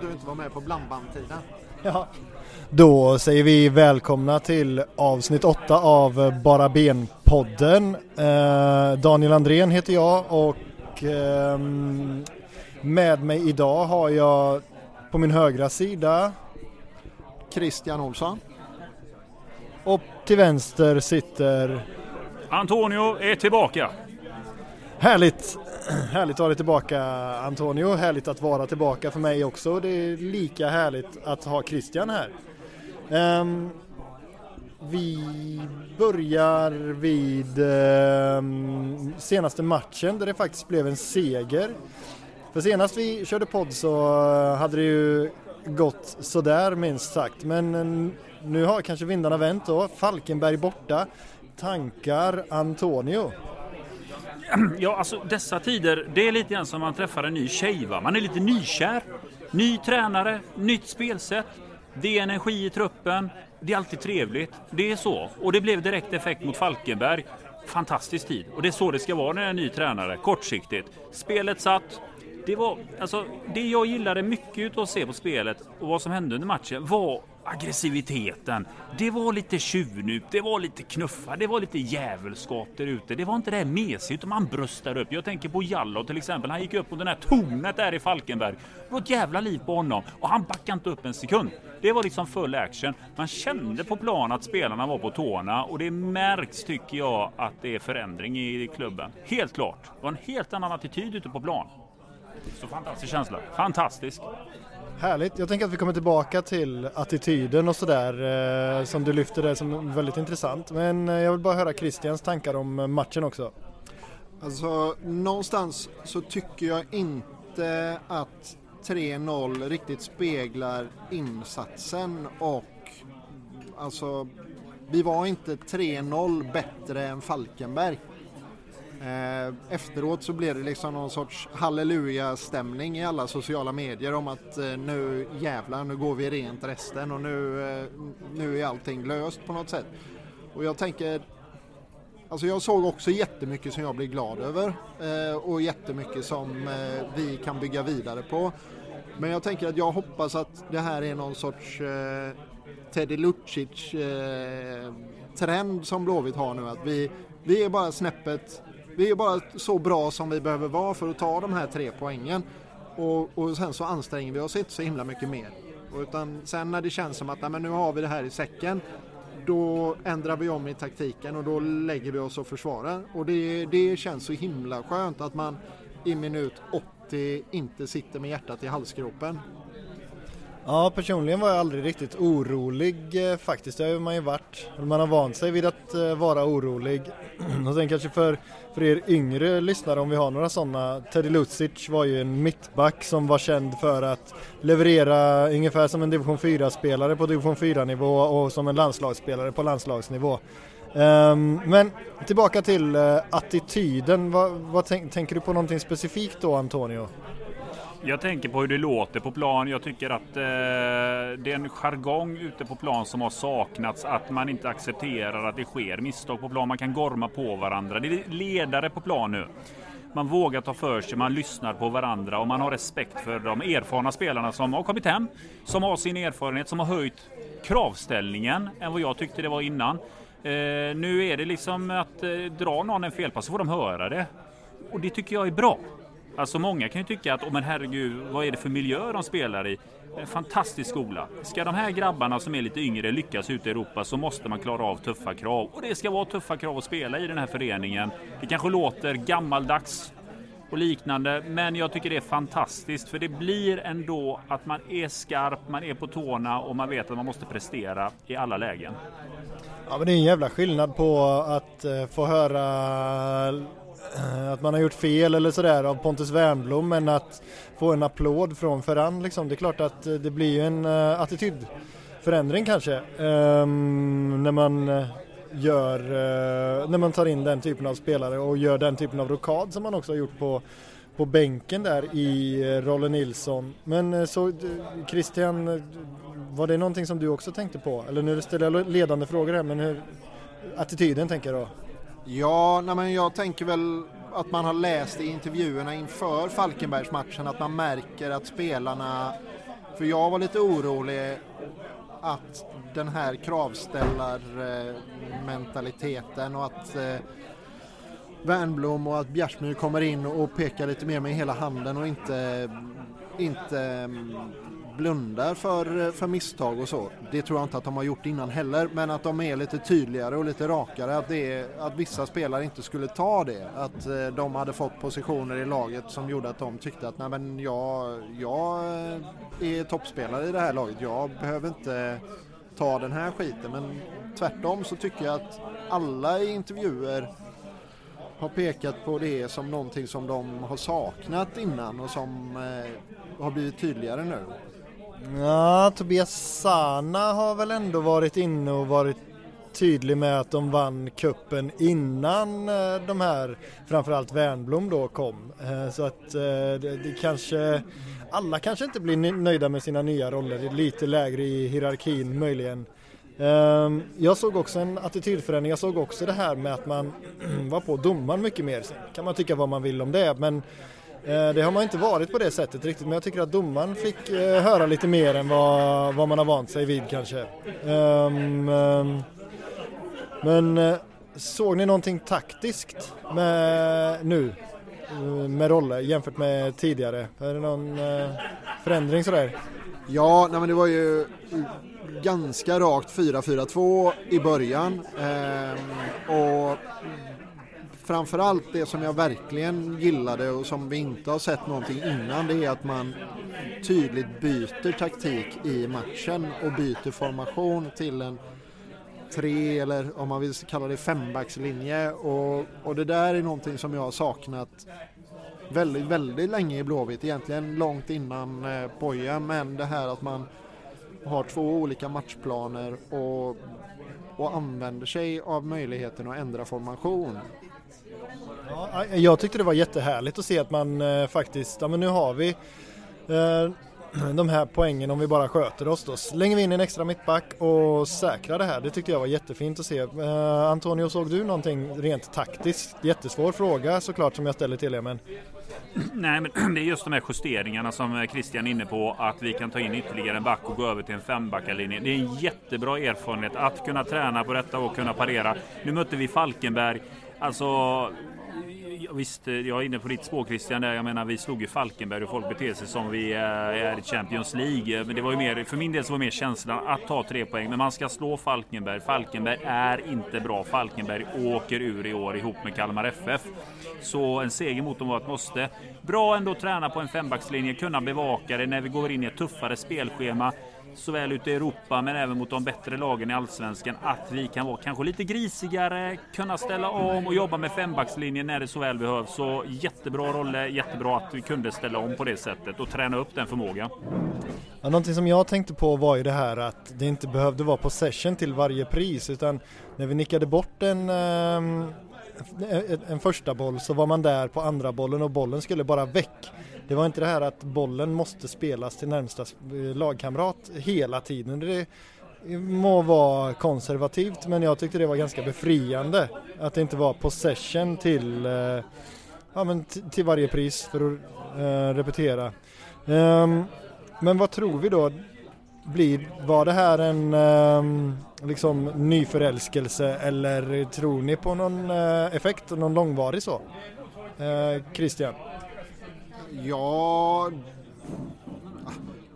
att du inte var med på blandbandtiden. Ja. Då säger vi välkomna till avsnitt 8 av Bara Ben-podden. Eh, Daniel Andrén heter jag och eh, med mig idag har jag på min högra sida Christian Olsson. och till vänster sitter Antonio är tillbaka. Härligt! Härligt att ha dig tillbaka Antonio, härligt att vara tillbaka för mig också. Det är lika härligt att ha Christian här. Um, vi börjar vid um, senaste matchen där det faktiskt blev en seger. För senast vi körde podd så eh, hade det ju gått sådär minst sagt. Men eh, nu har kanske vindarna vänt då. Falkenberg borta. Tankar Antonio? Ja, alltså dessa tider, det är lite grann som man träffar en ny tjej va? Man är lite nykär. Ny tränare, nytt spelsätt. Det är energi i truppen. Det är alltid trevligt. Det är så. Och det blev direkt effekt mot Falkenberg. Fantastisk tid. Och det är så det ska vara när det är en ny tränare. Kortsiktigt. Spelet satt. Det var, alltså, det jag gillade mycket utav att se på spelet och vad som hände under matchen var aggressiviteten. Det var lite tjuvnyp, det var lite knuffar, det var lite djävulskap där ute. Det var inte det här mesiga, utan man bröstade upp. Jag tänker på Jallow till exempel. Han gick upp på det här tornet där i Falkenberg. Det var ett jävla liv på honom och han backade inte upp en sekund. Det var liksom full action. Man kände på plan att spelarna var på tårna och det märks tycker jag att det är förändring i klubben. Helt klart. Det var en helt annan attityd ute på plan. Så fantastisk känsla. Fantastisk. Härligt. Jag tänker att vi kommer tillbaka till attityden och sådär eh, som du lyfter där som väldigt intressant. Men eh, jag vill bara höra Christians tankar om eh, matchen också. Alltså någonstans så tycker jag inte att 3-0 riktigt speglar insatsen och alltså vi var inte 3-0 bättre än Falkenberg. Eh, Efteråt så blev det liksom någon sorts halleluja-stämning i alla sociala medier om att eh, nu jävlar, nu går vi rent resten och nu, eh, nu är allting löst på något sätt. Och jag tänker, alltså jag såg också jättemycket som jag blev glad över eh, och jättemycket som eh, vi kan bygga vidare på. Men jag tänker att jag hoppas att det här är någon sorts eh, Teddy Lucic-trend som Blåvitt har nu. Att vi, vi är bara snäppet, vi är bara så bra som vi behöver vara för att ta de här tre poängen. Och, och sen så anstränger vi oss inte så himla mycket mer. Utan sen när det känns som att nej, men nu har vi det här i säcken då ändrar vi om i taktiken och då lägger vi oss och försvarar. Och det, det känns så himla skönt att man i minut 80 inte sitter med hjärtat i halsgropen. Ja, personligen var jag aldrig riktigt orolig eh, faktiskt. Det har man ju varit. Man har vant sig vid att eh, vara orolig. Och sen kanske för, för er yngre lyssnare, om vi har några sådana. Teddy Lucic var ju en mittback som var känd för att leverera ungefär som en division 4-spelare på division 4-nivå och som en landslagsspelare på landslagsnivå. Ehm, men tillbaka till eh, attityden. Vad, vad tänk, tänker du på någonting specifikt då Antonio? Jag tänker på hur det låter på plan. Jag tycker att eh, det är en jargong ute på plan som har saknats. Att man inte accepterar att det sker misstag på plan. Man kan gorma på varandra. Det är ledare på plan nu. Man vågar ta för sig, man lyssnar på varandra och man har respekt för de erfarna spelarna som har kommit hem. Som har sin erfarenhet, som har höjt kravställningen än vad jag tyckte det var innan. Eh, nu är det liksom att eh, dra någon en felpass så får de höra det. Och det tycker jag är bra. Alltså många kan ju tycka att, oh, men herregud, vad är det för miljö de spelar i? En fantastisk skola. Ska de här grabbarna som är lite yngre lyckas ute i Europa så måste man klara av tuffa krav. Och det ska vara tuffa krav att spela i den här föreningen. Det kanske låter gammaldags och liknande, men jag tycker det är fantastiskt för det blir ändå att man är skarp, man är på tårna och man vet att man måste prestera i alla lägen. Ja men det är en jävla skillnad på att eh, få höra Eh, att man har gjort fel eller sådär av Pontus Wernbloom men att få en applåd från Ferran liksom. Det är klart att eh, det blir ju en uh, attitydförändring kanske um, när man gör, uh, när man tar in den typen av spelare och gör den typen av rokad som man också har gjort på på bänken där i Rolle Nilsson. Men så Christian, var det någonting som du också tänkte på? Eller nu ställer jag ledande frågor här men hur, attityden tänker jag då? Ja, nej men jag tänker väl att man har läst i intervjuerna inför Falkenbergsmatchen att man märker att spelarna För jag var lite orolig att den här kravställarmentaliteten och att eh, Wernbloom och att Bjärsmyr kommer in och pekar lite mer med hela handen och inte, inte mm, blundar för, eh, för misstag och så. Det tror jag inte att de har gjort innan heller, men att de är lite tydligare och lite rakare. Att, det är, att vissa spelare inte skulle ta det. Att eh, de hade fått positioner i laget som gjorde att de tyckte att Nej, men jag, jag eh, är toppspelare i det här laget. Jag behöver inte ta den här skiten. Men tvärtom så tycker jag att alla i intervjuer har pekat på det som någonting som de har saknat innan och som eh, har blivit tydligare nu. Ja, Tobias Sana har väl ändå varit inne och varit tydlig med att de vann kuppen innan eh, de här, framförallt Wernbloom då kom. Eh, så att eh, det, det kanske, alla kanske inte blir nöjda med sina nya roller, lite lägre i hierarkin möjligen. Ehm, jag såg också en attitydförändring, jag såg också det här med att man var på domaren mycket mer. Sen kan man tycka vad man vill om det, men Eh, det har man inte varit på det sättet riktigt men jag tycker att domaren fick eh, höra lite mer än vad, vad man har vant sig vid kanske. Ehm, ehm, men eh, såg ni någonting taktiskt med, nu med Rolle jämfört med tidigare? Är det någon förändring sådär? Ja, nej men det var ju ganska rakt 4-4-2 i början. Ehm, och framförallt det som jag verkligen gillade och som vi inte har sett någonting innan det är att man tydligt byter taktik i matchen och byter formation till en tre eller om man vill kalla det fembackslinje och, och det där är någonting som jag har saknat väldigt, väldigt länge i Blåvitt, egentligen långt innan eh, Poja, men det här att man har två olika matchplaner och, och använder sig av möjligheten att ändra formation. Ja, jag tyckte det var jättehärligt att se att man eh, faktiskt, ja men nu har vi eh, de här poängen om vi bara sköter oss då. Slänger vi in en extra mittback och säkrar det här. Det tyckte jag var jättefint att se. Eh, Antonio, såg du någonting rent taktiskt? Jättesvår fråga såklart som jag ställer till er men Nej, men det är just de här justeringarna som eh, Christian är inne på, att vi kan ta in ytterligare en back och gå över till en fembackarlinje. Det är en jättebra erfarenhet att kunna träna på detta och kunna parera. Nu mötte vi Falkenberg. Alltså, visst, eh, jag är inne på ditt spår Christian. Jag menar, vi slog ju Falkenberg och folk beter sig som vi eh, är i Champions League. Men det var ju mer, för min del så var det mer känslan att ta tre poäng. Men man ska slå Falkenberg. Falkenberg är inte bra. Falkenberg åker ur i år ihop med Kalmar FF. Så en seger mot dem var ett måste. Bra ändå att träna på en fembackslinje, kunna bevaka det när vi går in i ett tuffare spelschema såväl ute i Europa men även mot de bättre lagen i Allsvenskan att vi kan vara kanske lite grisigare, kunna ställa om och jobba med fembackslinjen när det så väl behövs. Så jättebra Rolle, jättebra att vi kunde ställa om på det sättet och träna upp den förmågan. Ja, någonting som jag tänkte på var ju det här att det inte behövde vara possession till varje pris utan när vi nickade bort en eh en första boll så var man där på andra bollen och bollen skulle bara väck. Det var inte det här att bollen måste spelas till närmsta eh, lagkamrat hela tiden. Det må vara konservativt men jag tyckte det var ganska befriande att det inte var possession till, eh, ja, men till varje pris för att eh, repetera. Ehm, men vad tror vi då? Blir, var det här en um, liksom nyförälskelse eller tror ni på någon eh, effekt, någon långvarig så? Eh, Christian? Ja,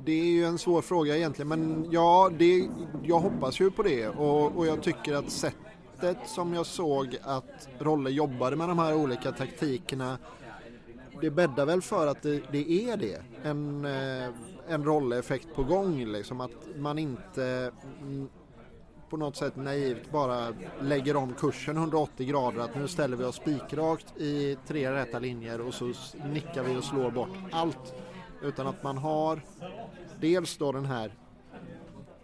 det är ju en svår fråga egentligen men ja, det, jag hoppas ju på det och, och jag tycker att sättet som jag såg att Rolle jobbade med de här olika taktikerna det bäddar väl för att det, det är det. En, eh, en rolleffekt på gång liksom att man inte mm, på något sätt naivt bara lägger om kursen 180 grader att nu ställer vi oss spikrakt i tre rätta linjer och så nickar vi och slår bort allt. Utan att man har dels då den här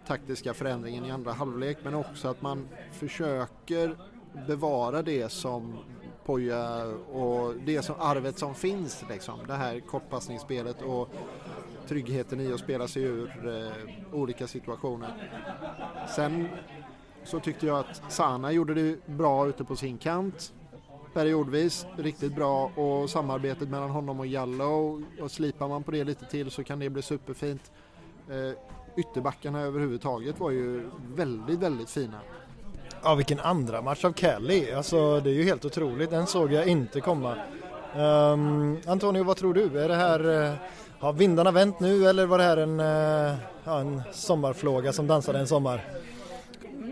taktiska förändringen i andra halvlek men också att man försöker bevara det som Poja och det som arvet som finns liksom. Det här kortpassningsspelet och tryggheten i att spela sig ur eh, olika situationer. Sen så tyckte jag att Sana gjorde det bra ute på sin kant periodvis, riktigt bra och samarbetet mellan honom och Jallow och slipar man på det lite till så kan det bli superfint. Eh, ytterbackarna överhuvudtaget var ju väldigt, väldigt fina. Ja, vilken andra match av Kelly. Alltså, det är ju helt otroligt. Den såg jag inte komma. Um, Antonio, vad tror du? Är det här, eh, har vindarna vänt nu eller var det här en, eh, ja, en sommarflåga som dansade en sommar?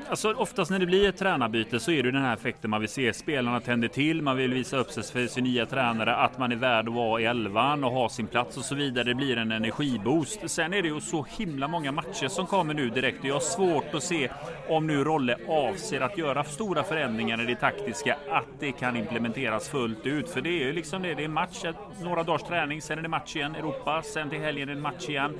Alltså oftast när det blir ett tränarbyte så är det den här effekten man vill se. Spelarna tänder till, man vill visa upp sig för sin nya tränare, att man är värd att vara i elvan och ha sin plats och så vidare. Det blir en energiboost. Sen är det ju så himla många matcher som kommer nu direkt och jag har svårt att se om nu Rolle avser att göra stora förändringar i det taktiska, att det kan implementeras fullt ut. För det är ju liksom det, det är match, några dagars träning, sen är det match igen, Europa, sen till helgen är det match igen.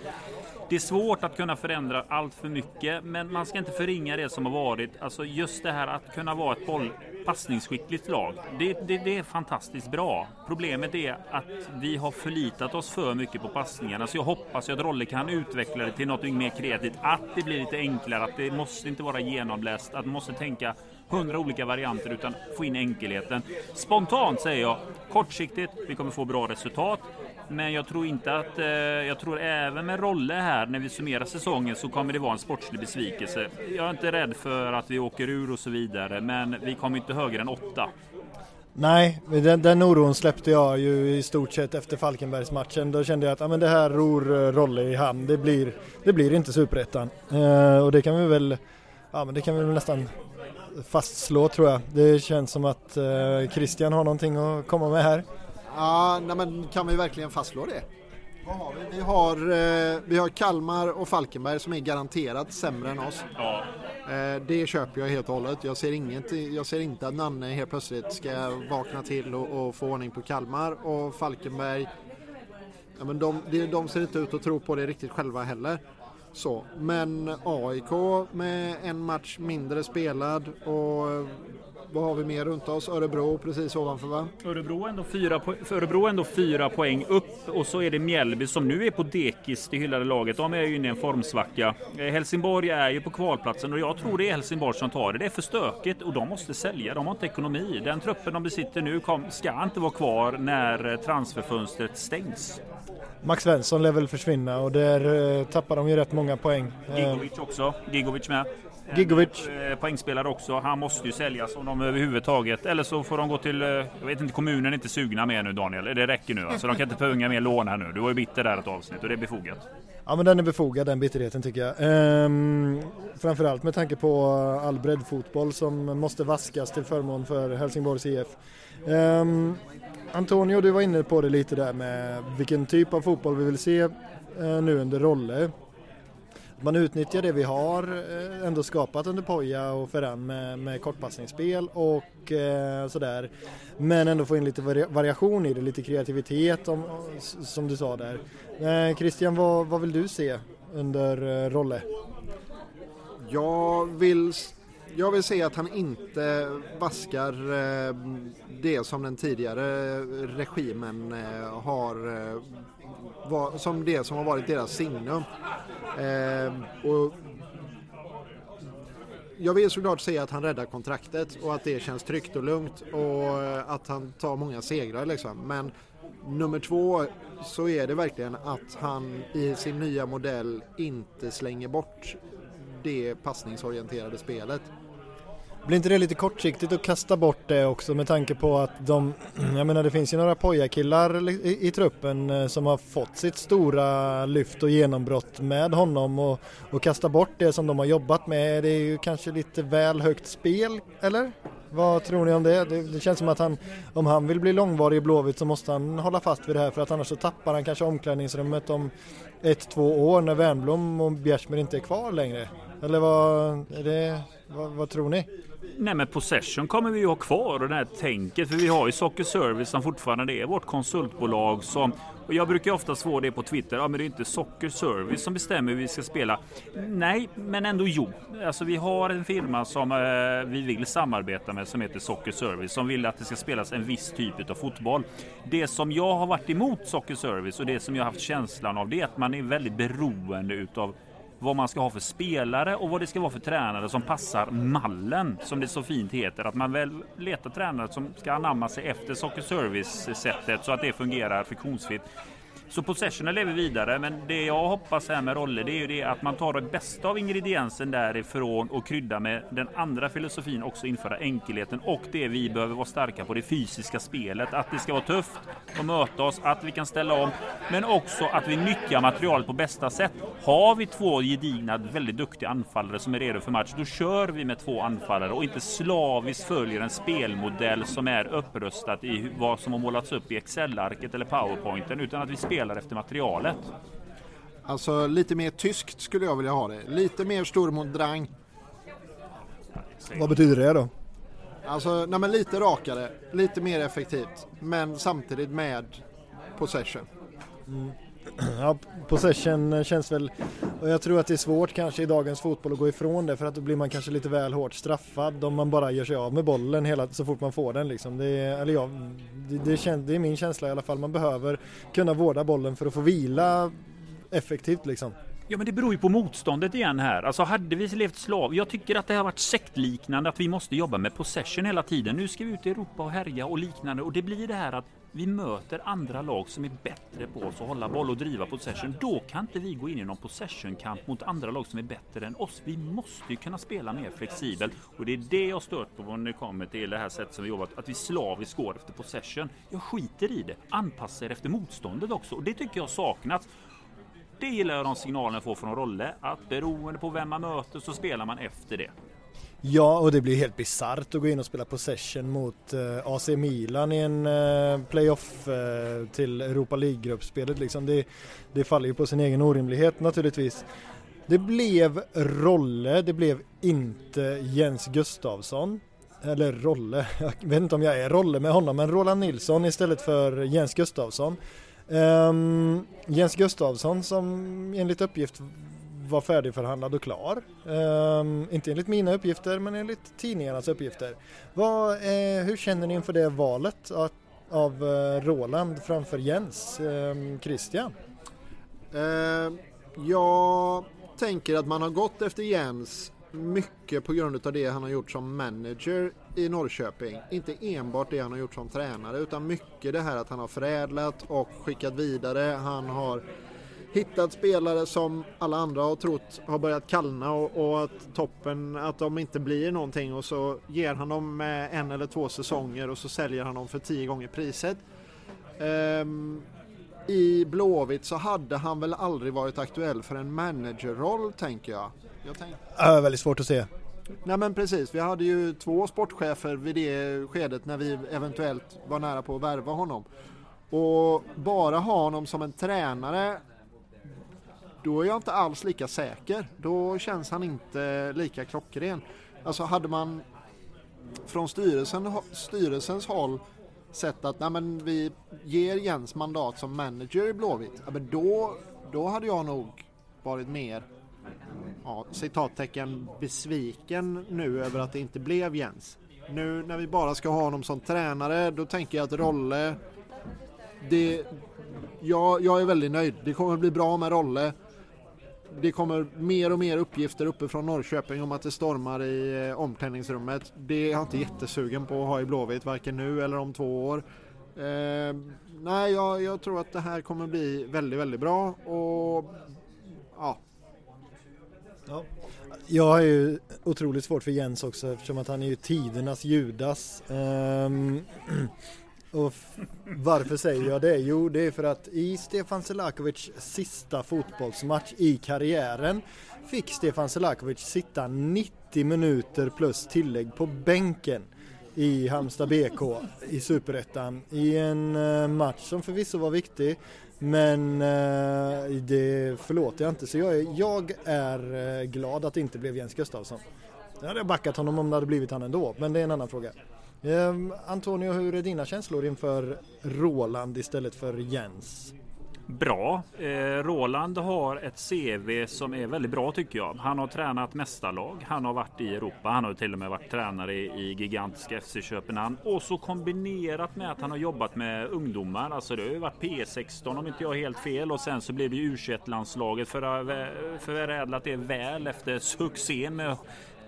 Det är svårt att kunna förändra allt för mycket, men man ska inte förringa det som har varit. Alltså just det här att kunna vara ett boll passningsskickligt lag. Det, det, det, är fantastiskt bra. Problemet är att vi har förlitat oss för mycket på passningarna, så jag hoppas att Rolle kan utveckla det till något mer kreativt. Att det blir lite enklare, att det måste inte vara genomläst, att man måste tänka hundra olika varianter utan få in enkelheten. Spontant säger jag kortsiktigt, vi kommer få bra resultat. Men jag tror inte att, eh, jag tror även med Rolle här när vi summerar säsongen så kommer det vara en sportslig besvikelse. Jag är inte rädd för att vi åker ur och så vidare, men vi kommer inte högre än åtta. Nej, den, den oron släppte jag ju i stort sett efter Falkenbergsmatchen. Då kände jag att ah, men det här ror eh, Rolle i hamn. Det blir, det blir inte superettan. Eh, och det kan vi väl, ja, men det kan vi väl nästan fastslå tror jag. Det känns som att eh, Christian har någonting att komma med här. Ja, nej, men kan vi verkligen fastslå det? Vad har vi? Vi har, eh, vi har Kalmar och Falkenberg som är garanterat sämre än oss. Ja. Eh, det köper jag helt och hållet. Jag ser, inget, jag ser inte att Nanne helt plötsligt ska vakna till och, och få ordning på Kalmar och Falkenberg. Ja, men de, de ser inte ut att tro på det riktigt själva heller. Så, men AIK med en match mindre spelad och vad har vi mer runt oss? Örebro precis ovanför va? Örebro är ändå fyra, po- Örebro är ändå fyra poäng upp och så är det Mjällby som nu är på dekis, det hyllade laget. De är ju inne i en formsvacka. Eh, Helsingborg är ju på kvalplatsen och jag tror det är Helsingborg som tar det. Det är för stökigt och de måste sälja. De har inte ekonomi. Den truppen de besitter nu kom, ska inte vara kvar när eh, transferfönstret stängs. Max Svensson lär väl försvinna och där eh, tappar de ju rätt många poäng. Gigovic också. Gigovic med. Gigovic. Eh, poängspelare också. Han måste ju säljas om de överhuvudtaget. Eller så får de gå till, eh, jag vet inte, kommunen är inte sugna mer nu Daniel. Det räcker nu alltså. De kan inte punga mer lån här nu. Du var ju bitter där ett avsnitt och det är befogat. Ja men den är befogad den bitterheten tycker jag. Ehm, framförallt med tanke på all breddfotboll som måste vaskas till förmån för Helsingborgs IF. Ehm, Antonio, du var inne på det lite där med vilken typ av fotboll vi vill se eh, nu under Rolle man utnyttjar det vi har eh, ändå skapat under Poja och Ferran med, med kortpassningsspel och eh, sådär. Men ändå få in lite variation i det, lite kreativitet om, som du sa där. Eh, Christian, vad, vad vill du se under eh, Rolle? Jag vill, jag vill se att han inte vaskar eh, det som den tidigare regimen eh, har eh, var, som det som har varit deras signum. Eh, och jag vill såklart säga att han räddar kontraktet och att det känns tryggt och lugnt och eh, att han tar många segrar liksom. Men nummer två så är det verkligen att han i sin nya modell inte slänger bort det passningsorienterade spelet. Blir inte det lite kortsiktigt att kasta bort det också med tanke på att de, jag menar det finns ju några pojakillar i, i truppen eh, som har fått sitt stora lyft och genombrott med honom och, och kasta bort det som de har jobbat med. Det är ju kanske lite väl högt spel, eller? Vad tror ni om det? det? det? känns som att han, om han vill bli långvarig i Blåvitt så måste han hålla fast vid det här för att annars så tappar han kanske omklädningsrummet om ett, två år när Wernbloom och Bjärsmyr inte är kvar längre. Eller vad, det, vad, vad tror ni? Nej men Possession kommer vi ju ha kvar och det här tänket. För vi har ju Socker Service som fortfarande är vårt konsultbolag som och jag brukar ofta få det på Twitter. Ja, men det är inte Socker Service som bestämmer hur vi ska spela. Nej, men ändå jo. Alltså, vi har en firma som eh, vi vill samarbeta med som heter Socker Service som vill att det ska spelas en viss typ av fotboll. Det som jag har varit emot Socker Service och det som jag har haft känslan av det är att man är väldigt beroende utav vad man ska ha för spelare och vad det ska vara för tränare som passar mallen, som det så fint heter. Att man väl letar tränare som ska anamma sig efter Soccer Service-sättet så att det fungerar friktionsfritt. Så possessionen lever vidare, men det jag hoppas här med Rolle, det är ju det att man tar det bästa av ingrediensen därifrån och kryddar med den andra filosofin, också införa enkelheten och det vi behöver vara starka på, det fysiska spelet. Att det ska vara tufft att möta oss, att vi kan ställa om, men också att vi nyttjar materialet på bästa sätt. Har vi två gedigna, väldigt duktiga anfallare som är redo för match, då kör vi med två anfallare och inte slaviskt följer en spelmodell som är upprustad i vad som har målats upp i Excel-arket eller Powerpointen, utan att vi spelar efter materialet. Alltså lite mer tyskt skulle jag vilja ha det. Lite mer Sturm och Drang. Vad betyder det då? Alltså nej, men lite rakare, lite mer effektivt. Men samtidigt med possession. Mm. Ja, possession eh, känns väl, och jag tror att det är svårt kanske i dagens fotboll att gå ifrån det för att då blir man kanske lite väl hårt straffad om man bara gör sig av med bollen hela, så fort man får den liksom. Det är, eller ja, det, det, kän, det är min känsla i alla fall. Man behöver kunna vårda bollen för att få vila effektivt liksom. Ja men det beror ju på motståndet igen här. Alltså hade vi levt slav. Jag tycker att det har varit sektliknande att vi måste jobba med possession hela tiden. Nu ska vi ut i Europa och härja och liknande och det blir det här att vi möter andra lag som är bättre på oss att hålla boll och driva possession. Då kan inte vi gå in i någon possession-kamp mot andra lag som är bättre än oss. Vi måste ju kunna spela mer flexibelt och det är det jag stört på när det kommer till det här sättet som vi jobbat. Att vi slaviskt går efter possession. Jag skiter i det. Anpassa er efter motståndet också och det tycker jag saknats. Det gillar jag de signalerna jag får från Rolle. Att beroende på vem man möter så spelar man efter det. Ja, och det blir helt bisarrt att gå in och spela possession mot eh, AC Milan i en eh, playoff eh, till Europa League-gruppspelet. Liksom. Det, det faller ju på sin egen orimlighet naturligtvis. Det blev Rolle, det blev inte Jens Gustavsson. Eller Rolle, jag vet inte om jag är Rolle med honom, men Roland Nilsson istället för Jens Gustavsson. Um, ehm, Jens Gustavsson som enligt uppgift var färdigförhandlad och klar. Um, inte enligt mina uppgifter men enligt tidningarnas uppgifter. Vad, eh, hur känner ni inför det valet att, av eh, Roland framför Jens? eh, Christian? Ehm, jag tänker att man har gått efter Jens mycket på grund av det han har gjort som manager i Norrköping. Inte enbart det han har gjort som tränare utan mycket det här att han har förädlat och skickat vidare. Han har hittat spelare som alla andra har trott har börjat kallna och, och, att toppen, att de inte blir någonting och så ger han dem en eller två säsonger och så säljer han dem för tio gånger priset. Um, I Blåvitt så hade han väl aldrig varit aktuell för en managerroll tänker jag. jag tänk... äh, väldigt svårt att se. Nej men precis, vi hade ju två sportchefer vid det skedet när vi eventuellt var nära på att värva honom. Och bara ha honom som en tränare då är jag inte alls lika säker. Då känns han inte lika klockren. Alltså hade man från styrelsen, styrelsens håll sett att nej men vi ger Jens mandat som manager i Blåvitt, ja, men då, då hade jag nog varit mer ja, citattecken besviken nu över att det inte blev Jens. Nu när vi bara ska ha honom som tränare, då tänker jag att Rolle det, jag, jag är väldigt nöjd. Det kommer bli bra med Rolle det kommer mer och mer uppgifter uppifrån Norrköping om att det stormar i eh, omklädningsrummet. Det är jag inte jättesugen på att ha i Blåvitt, varken nu eller om två år. Eh, nej, jag, jag, tror att det här kommer bli väldigt, väldigt bra och ja. ja. Jag har ju otroligt svårt för Jens också eftersom att han är ju tidernas Judas. Um, Och varför säger jag det? Jo, det är för att i Stefan Selakovic sista fotbollsmatch i karriären fick Stefan Selakovic sitta 90 minuter plus tillägg på bänken i Halmstad BK i Superettan i en eh, match som förvisso var viktig men eh, det förlåter jag inte så jag är, jag är eh, glad att det inte blev Jens Gustafsson. Jag hade backat honom om det hade blivit han ändå men det är en annan fråga. Ehm, Antonio, hur är dina känslor inför Roland istället för Jens? Bra. Eh, Roland har ett CV som är väldigt bra tycker jag. Han har tränat mästarlag. Han har varit i Europa. Han har till och med varit tränare i, gigantiska FC Köpenhamn. Och så kombinerat med att han har jobbat med ungdomar. Alltså det har ju varit P16 om inte jag har helt fel. Och sen så blev det U21-landslaget för, förädlat det väl efter succén med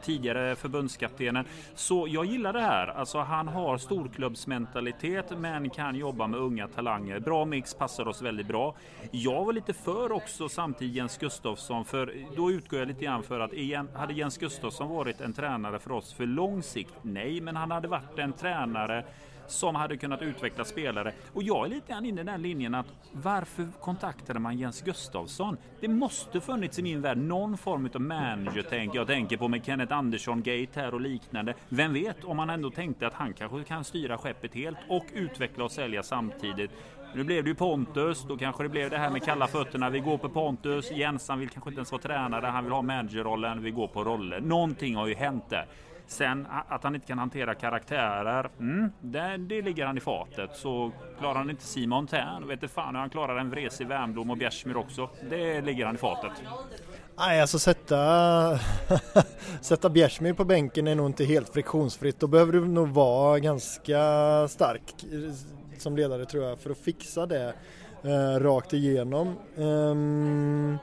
tidigare förbundskaptenen. Så jag gillar det här. Alltså han har storklubbsmentalitet men kan jobba med unga talanger. Bra mix, passar oss väldigt bra. Jag var lite för också samtidigt Jens Gustafsson för då utgår jag lite grann för att igen, hade Jens Gustafsson varit en tränare för oss för lång sikt? Nej, men han hade varit en tränare som hade kunnat utveckla spelare. Och jag är lite grann inne i den linjen att varför kontaktade man Jens Gustafsson? Det måste funnits i min värld någon form av manager-tänk. Jag tänker på med Kenneth Andersson-gate här och liknande. Vem vet om man ändå tänkte att han kanske kan styra skeppet helt och utveckla och sälja samtidigt. Nu blev det ju Pontus, då kanske det blev det här med kalla fötterna. Vi går på Pontus, Jensan vill kanske inte ens vara tränare, han vill ha managerrollen, vi går på roller. Någonting har ju hänt där. Sen att han inte kan hantera karaktärer, mm, det, det ligger han i fatet. Så klarar han inte Simon Tern, vet du fan hur han klarar en vresig Wernbloom och Bjärsmyr också. Det ligger han i fatet. Nej, alltså sätta, sätta Bjärsmyr på bänken är nog inte helt friktionsfritt. Då behöver du nog vara ganska stark eh, som ledare tror jag för att fixa det eh, rakt igenom. Um,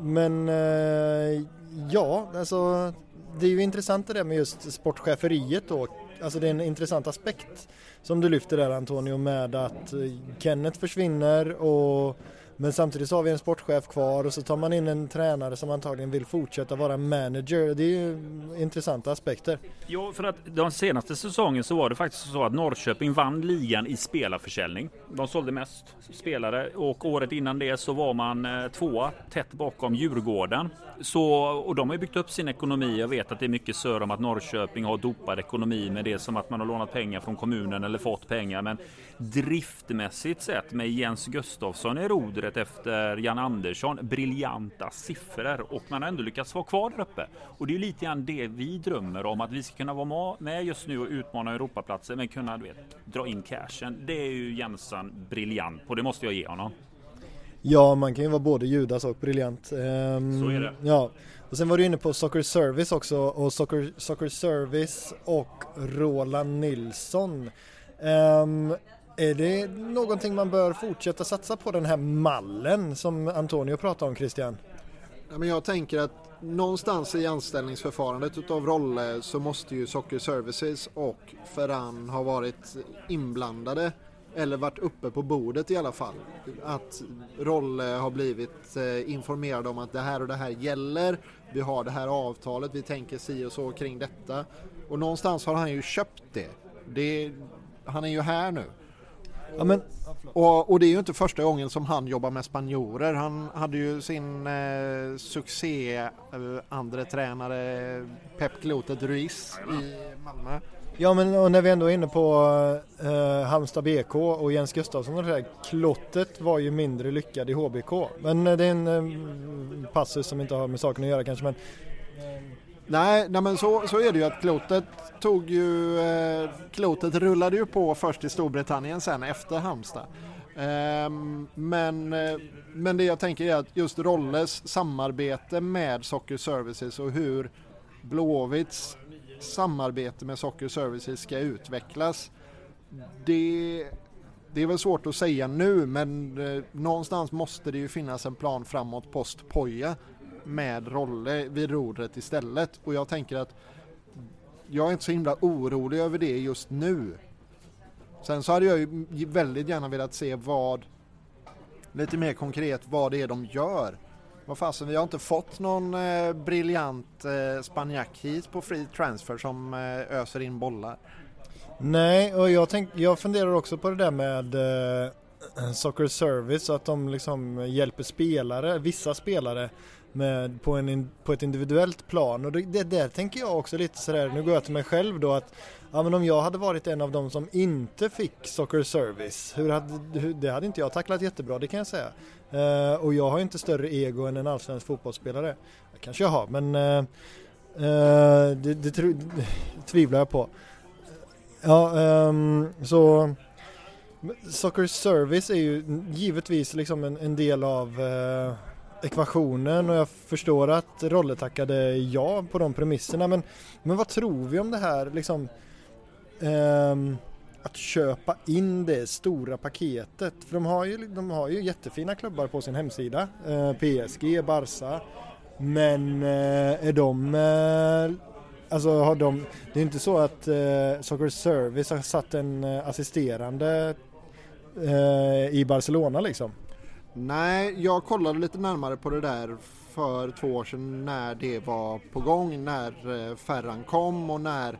men eh, ja, alltså det är ju intressant det där med just sportcheferiet då. Alltså det är en intressant aspekt som du lyfter där Antonio med att eh, Kenneth försvinner och men samtidigt så har vi en sportchef kvar och så tar man in en tränare som antagligen vill fortsätta vara manager. Det är ju intressanta aspekter. Ja, för att den senaste säsongen så var det faktiskt så att Norrköping vann ligan i spelarförsäljning. De sålde mest spelare och året innan det så var man eh, tvåa tätt bakom Djurgården. Så, och de har byggt upp sin ekonomi. Jag vet att det är mycket sör om att Norrköping har dopad ekonomi med det som att man har lånat pengar från kommunen eller fått pengar. Men driftmässigt sett med Jens Gustafsson i rodret efter Jan Andersson, briljanta siffror och man har ändå lyckats vara kvar där uppe. Och det är lite grann det vi drömmer om, att vi ska kunna vara med just nu och utmana Europaplatser men kunna du vet, dra in cashen. Det är ju Jensan briljant på, det måste jag ge honom. Ja, man kan ju vara både Judas och briljant. Um, Så är det. Ja. Och sen var du inne på Soccer Service också och Soccer, Soccer Service och Roland Nilsson. Um, är det någonting man bör fortsätta satsa på den här mallen som Antonio pratar om Christian? Ja, men jag tänker att någonstans i anställningsförfarandet utav Rolle så måste ju Soccer Services och Ferran ha varit inblandade eller varit uppe på bordet i alla fall. Att Rolle har blivit eh, informerad om att det här och det här gäller. Vi har det här avtalet, vi tänker si och så kring detta. Och någonstans har han ju köpt det. det han är ju här nu. Ja, men, och, och, det är ju inte första gången som han jobbar med spanjorer. Han hade ju sin eh, succé eh, andre tränare Pep Clotet Ruiz i Malmö. Ja men och när vi ändå är inne på eh, Halmstad BK och Jens Gustafsson och det där. Klottet var ju mindre lyckad i HBK. Men eh, det är en eh, passus som inte har med saken att göra kanske men Nej, nej men så, så är det ju att klotet tog ju, eh, klotet rullade ju på först i Storbritannien sen efter Halmstad. Eh, men, eh, men det jag tänker är att just Rolles samarbete med Soccer Services och hur Blåvitts samarbete med Soccer Services ska utvecklas. Det, det är väl svårt att säga nu men eh, någonstans måste det ju finnas en plan framåt post Poja med Rolle vid rodret istället. Och jag tänker att jag är inte så himla orolig över det just nu. Sen så hade jag ju väldigt gärna velat se vad, lite mer konkret, vad det är de gör. Vad fasen, vi har inte fått någon eh, briljant eh, spanjack hit på free transfer som eh, öser in bollar. Nej, och jag, tänk, jag funderar också på det där med eh, Soccer Service, att de liksom hjälper spelare, vissa spelare med, på, en, på ett individuellt plan och det, där tänker jag också lite sådär, nu går jag till mig själv då att ja men om jag hade varit en av dem som inte fick Soccer Service, hur hade, hur, det hade inte jag tacklat jättebra det kan jag säga. Uh, och jag har inte större ego än en allsvensk fotbollsspelare. Det kanske jag har men uh, uh, det, det, det, tvivlar jag på. Ja, um, så Soccer Service är ju givetvis liksom en, en del av ekvationen och jag förstår att Rolle tackade ja på de premisserna men, men vad tror vi om det här liksom um, att köpa in det stora paketet för de har ju, de har ju jättefina klubbar på sin hemsida eh, uh, PSG, Barca Men eh, är de, eh, alltså har de, det är inte så att eh, Soccer Service har satt en eh, assisterande eh, i Barcelona liksom? Nej, jag kollade lite närmare på det där för två år sedan när det var på gång, när eh, Ferran kom och när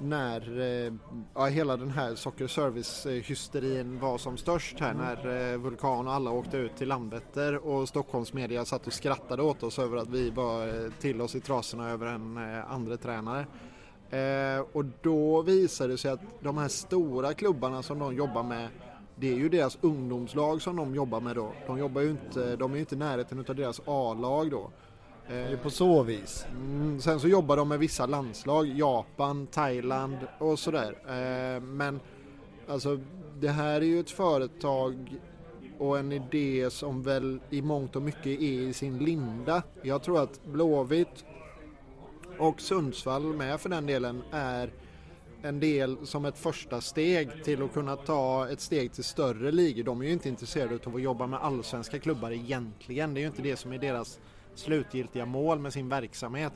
när eh, ja, hela den här Socker Service-hysterin var som störst här när eh, Vulkan och alla åkte ut till Landvetter och Stockholmsmedia satt och skrattade åt oss över att vi var till oss i trasorna över en andra tränare. och då visade det sig att de här stora klubbarna som de jobbar med det är ju deras ungdomslag som de jobbar med då. De jobbar ju inte, de är ju inte i närheten av deras A-lag då. Det är på så vis. Mm, sen så jobbar de med vissa landslag, Japan, Thailand och sådär. Eh, men alltså det här är ju ett företag och en idé som väl i mångt och mycket är i sin linda. Jag tror att Blåvitt och Sundsvall med för den delen är en del som ett första steg till att kunna ta ett steg till större ligor. De är ju inte intresserade av att jobba med allsvenska klubbar egentligen. Det är ju inte det som är deras slutgiltiga mål med sin verksamhet.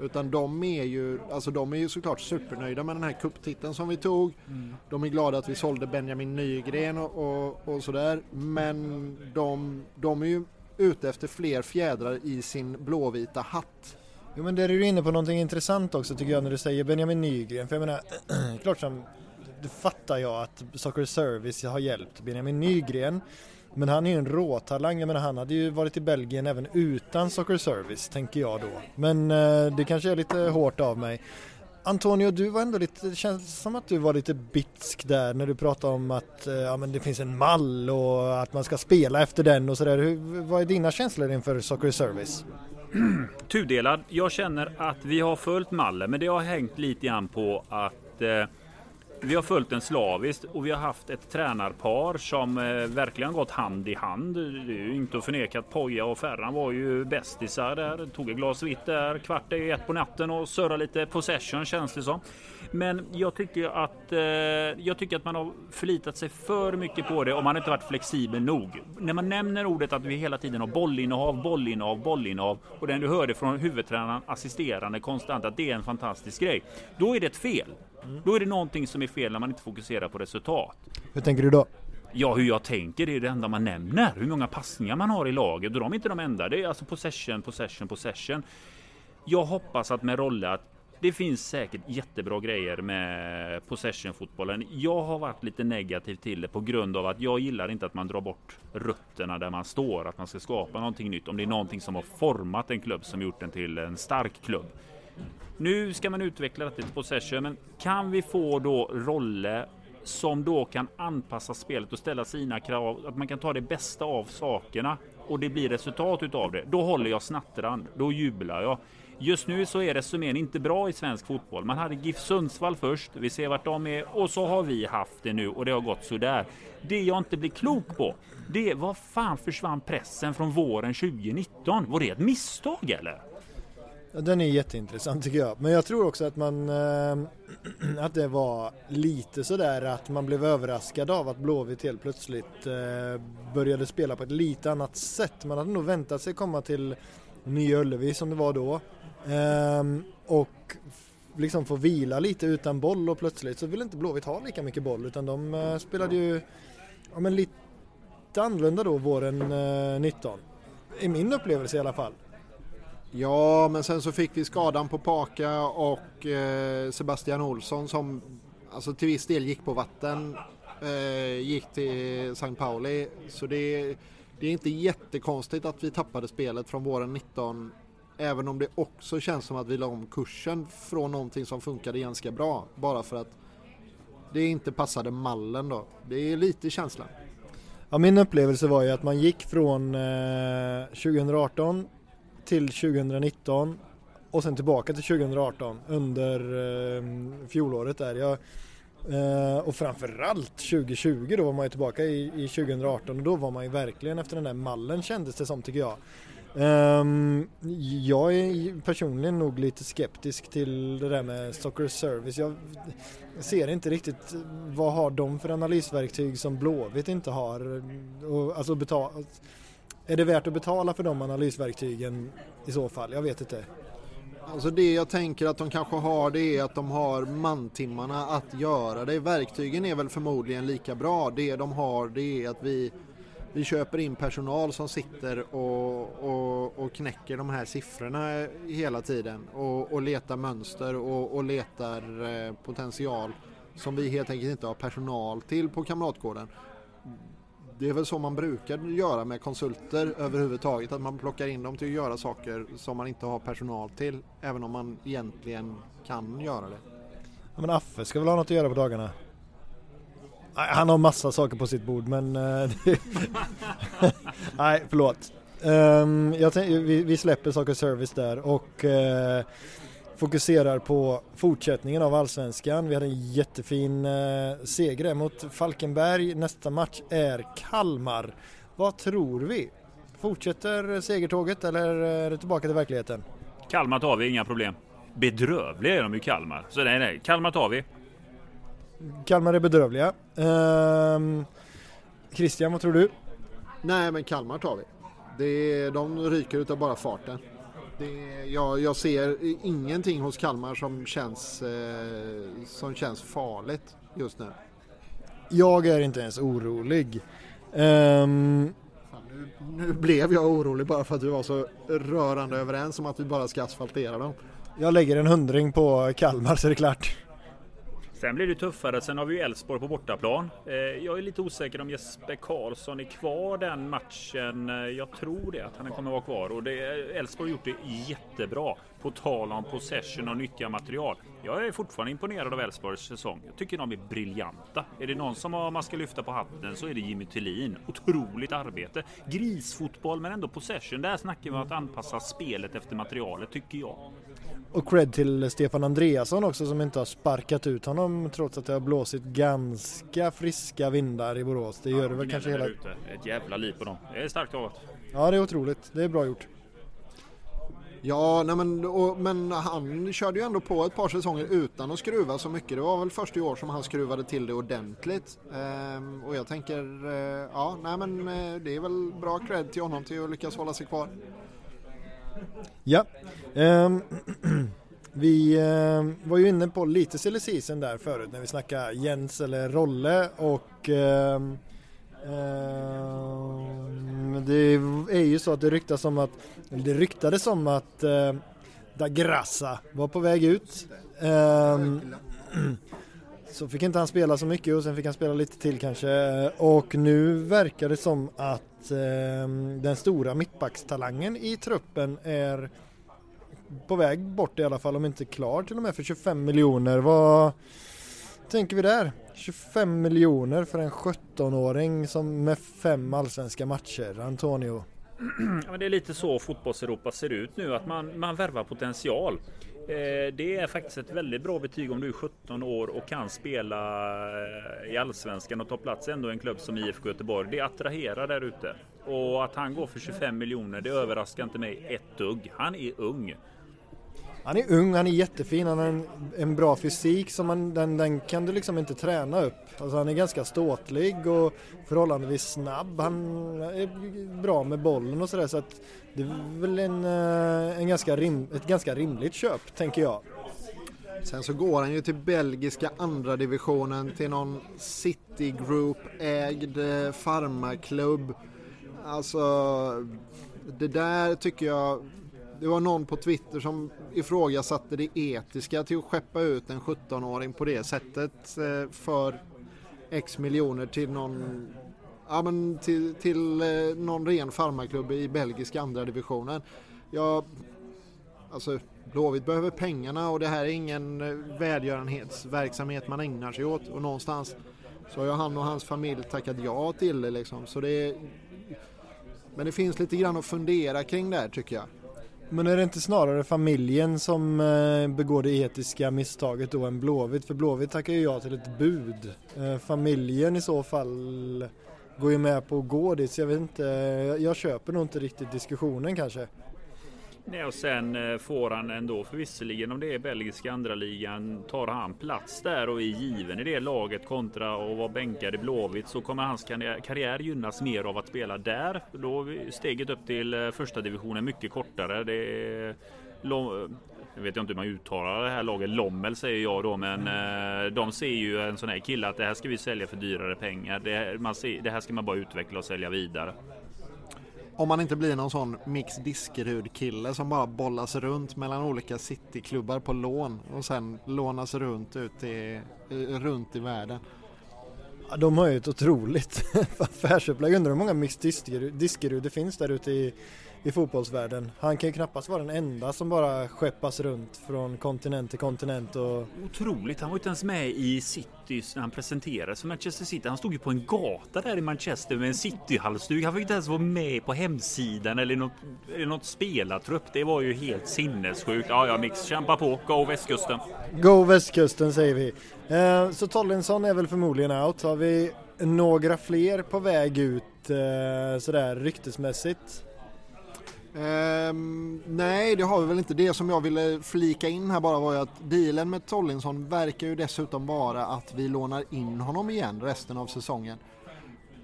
Utan de är ju, alltså de är ju såklart supernöjda med den här kupptiteln som vi tog. Mm. De är glada att vi sålde Benjamin Nygren och, och, och sådär. Men de, de är ju ute efter fler fjädrar i sin blåvita hatt. Jo men där är du inne på någonting intressant också tycker jag när du säger Benjamin Nygren. För jag menar, klart som, det fattar jag att Soccer Service har hjälpt Benjamin Nygren. Men han är ju en råtalang, jag menar han hade ju varit i Belgien även utan Soccer Service tänker jag då. Men eh, det kanske är lite hårt av mig. Antonio, du var ändå lite, det känns som att du var lite bitsk där när du pratade om att eh, ja, men det finns en mall och att man ska spela efter den och sådär. Vad är dina känslor inför Soccer Service? Tudelad. Jag känner att vi har följt mallen men det har hängt lite grann på att eh, vi har följt den slaviskt och vi har haft ett tränarpar som eh, verkligen gått hand i hand. Det är ju inte att förneka att Poja och Ferran var ju bästisar där. Tog ett glas vitt där kvart i ett på natten och surrade lite possession känns det som. Men jag tycker att eh, jag tycker att man har förlitat sig för mycket på det och man har inte varit flexibel nog. När man nämner ordet att vi hela tiden har bollinnehav, bollinnehav, bollinnehav och den du hörde från huvudtränaren assisterande konstant att det är en fantastisk grej. Då är det ett fel. Mm. Då är det någonting som är fel när man inte fokuserar på resultat. Hur tänker du då? Ja, hur jag tänker det är det enda man nämner. Hur många passningar man har i laget. Och de är inte de enda. Det är alltså possession, possession, possession. Jag hoppas att med Rolle att det finns säkert jättebra grejer med possession-fotbollen. Jag har varit lite negativ till det på grund av att jag gillar inte att man drar bort rötterna där man står, att man ska skapa någonting nytt. Om det är någonting som har format en klubb som gjort den till en stark klubb. Nu ska man utveckla det till possession, men kan vi få då roller som då kan anpassa spelet och ställa sina krav, att man kan ta det bästa av sakerna och det blir resultat utav det. Då håller jag snattran, då jublar jag. Just nu så är resumén inte bra i svensk fotboll. Man hade GIF Sundsvall först, vi ser vart de är och så har vi haft det nu och det har gått sådär. Det jag inte blir klok på, det är vad fan försvann pressen från våren 2019? Var det ett misstag eller? Den är jätteintressant tycker jag. Men jag tror också att man äh, att det var lite sådär att man blev överraskad av att Blåvitt helt plötsligt äh, började spela på ett lite annat sätt. Man hade nog väntat sig komma till Nya Ullevi som det var då äh, och liksom få vila lite utan boll och plötsligt så ville inte Blåvitt ha lika mycket boll utan de äh, spelade ju ja, men lite annorlunda då våren 19. I min upplevelse i alla fall. Ja, men sen så fick vi skadan på Paka och eh, Sebastian Olsson som alltså till viss del gick på vatten. Eh, gick till St. Pauli. Så det, det är inte jättekonstigt att vi tappade spelet från våren 19. Även om det också känns som att vi la om kursen från någonting som funkade ganska bra. Bara för att det inte passade mallen då. Det är lite känslan. Ja, min upplevelse var ju att man gick från eh, 2018 till 2019 och sen tillbaka till 2018 under eh, fjolåret där. Jag, eh, och framförallt 2020 då var man ju tillbaka i, i 2018 och då var man ju verkligen efter den där mallen kändes det som tycker jag. Um, jag är personligen nog lite skeptisk till det där med Soccer Service. Jag ser inte riktigt vad har de för analysverktyg som Blåvitt inte har. Eh, och, alltså betala är det värt att betala för de analysverktygen i så fall? Jag vet inte. Alltså det jag tänker att de kanske har det är att de har mantimmarna att göra det. Verktygen är väl förmodligen lika bra. Det de har det är att vi, vi köper in personal som sitter och, och, och knäcker de här siffrorna hela tiden och, och letar mönster och, och letar eh, potential som vi helt enkelt inte har personal till på Kamratgården det är väl så man brukar göra med konsulter överhuvudtaget, att man plockar in dem till att göra saker som man inte har personal till, även om man egentligen kan göra det. Ja, men Affe ska väl ha något att göra på dagarna? Han har massa saker på sitt bord men... Eh, Nej, förlåt. Um, jag vi, vi, släpper Saker Service där och uh, fokuserar på fortsättningen av Allsvenskan. Vi hade en jättefin eh, seger mot Falkenberg. Nästa match är Kalmar. Vad tror vi? Fortsätter segertåget eller är det tillbaka till verkligheten? Kalmar tar vi, inga problem. Bedrövliga är de ju Kalmar. Så nej, nej, Kalmar tar vi. Kalmar är bedrövliga. Ehm, Christian, vad tror du? Nej, men Kalmar tar vi. Det, de ryker utav bara farten. Det, jag, jag ser ingenting hos Kalmar som känns, eh, som känns farligt just nu. Jag är inte ens orolig. Um... Fan, nu, nu, blev jag orolig bara för att vi var så rörande överens om att vi bara ska asfaltera dem. Jag lägger en hundring på Kalmar så är det klart. Sen blir det tuffare. Sen har vi ju Elfsborg på bortaplan. Eh, jag är lite osäker om Jesper Karlsson är kvar den matchen. Eh, jag tror det, att han kommer vara kvar. Och Elfsborg har gjort det jättebra. På tal om possession och nyttja material. Jag är fortfarande imponerad av Elfsborgs säsong. Jag tycker de är briljanta. Är det någon som man ska lyfta på hatten så är det Jimmy Tillin. Otroligt arbete. Grisfotboll men ändå possession. Där snackar vi om att anpassa spelet efter materialet tycker jag. Och cred till Stefan Andreasson också som inte har sparkat ut honom trots att det har blåsit ganska friska vindar i Borås. Det gör det väl kanske hela... Ute. Ett jävla liv på dem. Det är starkt jobbat. Ja det är otroligt. Det är bra gjort. Ja, nej men, och, men han körde ju ändå på ett par säsonger utan att skruva så mycket. Det var väl först i år som han skruvade till det ordentligt. Ehm, och jag tänker, eh, ja, nej men eh, det är väl bra cred till honom till att lyckas hålla sig kvar. Ja, um, vi um, var ju inne på lite silly season där förut när vi snackade Jens eller Rolle och um, det är ju så att det ryktas om att, det ryktades om att uh, Da Grassa var på väg ut. så fick inte han spela så mycket och sen fick han spela lite till kanske och nu verkar det som att eh, den stora mittbackstalangen i truppen är på väg bort i alla fall, om inte klar till och med för 25 miljoner. Vad tänker vi där? 25 miljoner för en 17-åring som med fem allsvenska matcher, Antonio. Ja, men det är lite så fotbolls-Europa ser ut nu, att man, man värvar potential. Eh, det är faktiskt ett väldigt bra betyg om du är 17 år och kan spela eh, i Allsvenskan och ta plats ändå i en klubb som IFK Göteborg. Det attraherar där ute. Och att han går för 25 miljoner, det överraskar inte mig ett dugg. Han är ung. Han är ung, han är jättefin, han har en, en bra fysik som man, den, den kan du liksom inte träna upp. Alltså han är ganska ståtlig och förhållandevis snabb. Han är bra med bollen och sådär så att det är väl en, eh, en ganska rim, ett ganska rimligt köp tänker jag. Sen så går han ju till belgiska andra divisionen till någon City Group ägd farmarklubb. farmaklubb. Alltså det där tycker jag det var någon på Twitter som ifrågasatte det etiska till att skeppa ut en 17-åring på det sättet eh, för X miljoner till någon ja, men till, till eh, någon ren farmaklubb i belgiska andra divisionen. Ja, alltså Blåvitt behöver pengarna och det här är ingen eh, välgörenhetsverksamhet man ägnar sig åt och någonstans så har han och hans familj tackat ja till det liksom. Så det är, men det finns lite grann att fundera kring där tycker jag. Men är det inte snarare familjen som eh, begår det etiska misstaget då än Blåvitt? För Blåvitt tackar ju ja till ett bud. Eh, familjen i så fall går ju med på att gå dit så jag vet inte, jag köper nog inte riktigt diskussionen kanske. Nej, och sen eh, får han ändå, för visserligen om det är belgiska andra ligan tar han plats där och är given i det laget kontra att vara bänkad i Blåvitt så kommer hans karriär gynnas mer av att spela där. Då är steget upp till eh, första divisionen mycket kortare. Det är jag vet inte hur man uttalar det här laget. Lommel säger jag då, men eh, de ser ju en sån här kille att det här ska vi sälja för dyrare pengar. Det, man ser, det här ska man bara utveckla och sälja vidare. Om man inte blir någon sån Mix Diskerud kille som bara bollas runt mellan olika cityklubbar på lån och sen lånas runt ut i, runt i världen. Ja, de har ju ett otroligt affärsupplägg. Undrar hur många Mix Diskerud det finns där ute i i fotbollsvärlden. Han kan ju knappast vara den enda som bara skeppas runt från kontinent till kontinent. Och... Otroligt, han var inte ens med i City när han presenterades för Manchester City. Han stod ju på en gata där i Manchester med en City-halsduk. Han fick inte ens vara med på hemsidan eller något, eller något spelartrupp. Det var ju helt sinnessjukt. Ja, ja, Mix, kämpa på. Go västkusten! Go västkusten säger vi. Eh, så Tollinsson är väl förmodligen out. Har vi några fler på väg ut eh, sådär ryktesmässigt? Um, nej, det har vi väl inte. Det som jag ville flika in här bara var ju att dealen med Tollinsson verkar ju dessutom vara att vi lånar in honom igen resten av säsongen.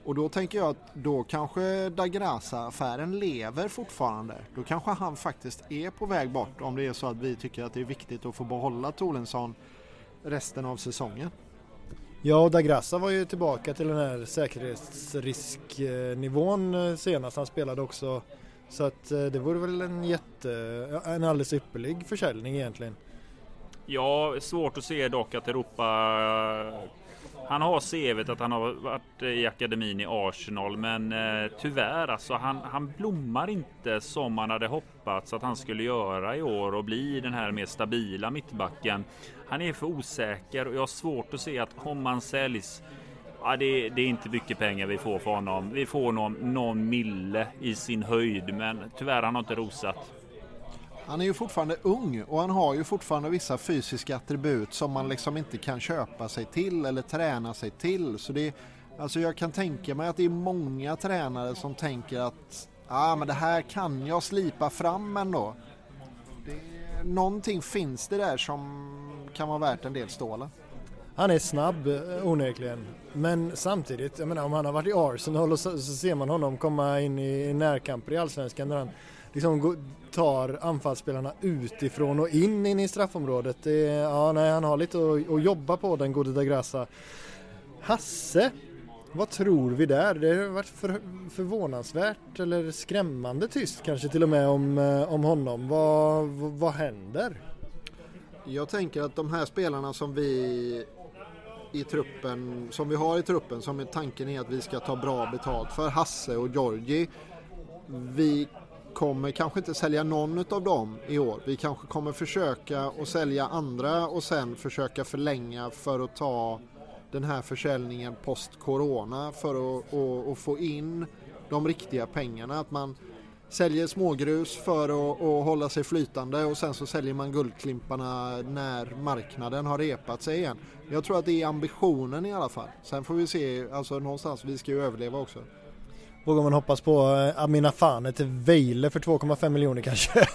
Och då tänker jag att då kanske Dagrasa-affären lever fortfarande. Då kanske han faktiskt är på väg bort om det är så att vi tycker att det är viktigt att få behålla Tolensson resten av säsongen. Ja, och Dagrassa var ju tillbaka till den här säkerhetsrisknivån eh, senast. Han spelade också så att eh, det vore väl en jätte, en alldeles ypperlig försäljning egentligen. Ja, svårt att se dock att Europa han har CVt att han har varit i akademin i Arsenal men eh, tyvärr alltså han, han blommar inte som man hade hoppats att han skulle göra i år och bli den här mer stabila mittbacken. Han är för osäker och jag har svårt att se att om han säljs Ja, det, det, är inte mycket pengar vi får för honom. Vi får någon, någon mille i sin höjd, men tyvärr har han inte rosat. Han är ju fortfarande ung och han har ju fortfarande vissa fysiska attribut som man liksom inte kan köpa sig till eller träna sig till. Så det, alltså jag kan tänka mig att det är många tränare som tänker att ah, men det här kan jag slipa fram ändå. Det, någonting finns det där som kan vara värt en del stålar. Han är snabb eh, onekligen. Men samtidigt, jag menar om han har varit i Arsenal och så, så ser man honom komma in i, i närkamper i Allsvenskan där han liksom tar anfallsspelarna utifrån och in, in i straffområdet. Det, ja, nej, han har lite att, att jobba på den gode Dagrassa. Hasse, vad tror vi där? Det har varit för, förvånansvärt eller skrämmande tyst kanske till och med om, eh, om honom. Vad, vad, vad händer? Jag tänker att de här spelarna som vi i truppen, som vi har i truppen, som är tanken är att vi ska ta bra betalt för Hasse och Georgi. Vi kommer kanske inte sälja någon av dem i år. Vi kanske kommer försöka att sälja andra och sen försöka förlänga för att ta den här försäljningen post-corona för att, att, att få in de riktiga pengarna. Att man säljer smågrus för att, att, hålla sig flytande och sen så säljer man guldklimparna när marknaden har repat sig igen. Jag tror att det är ambitionen i alla fall. Sen får vi se, alltså någonstans, vi ska ju överleva också. Vågar man hoppas på eh, Amina Fane till Vejle för 2,5 miljoner kanske?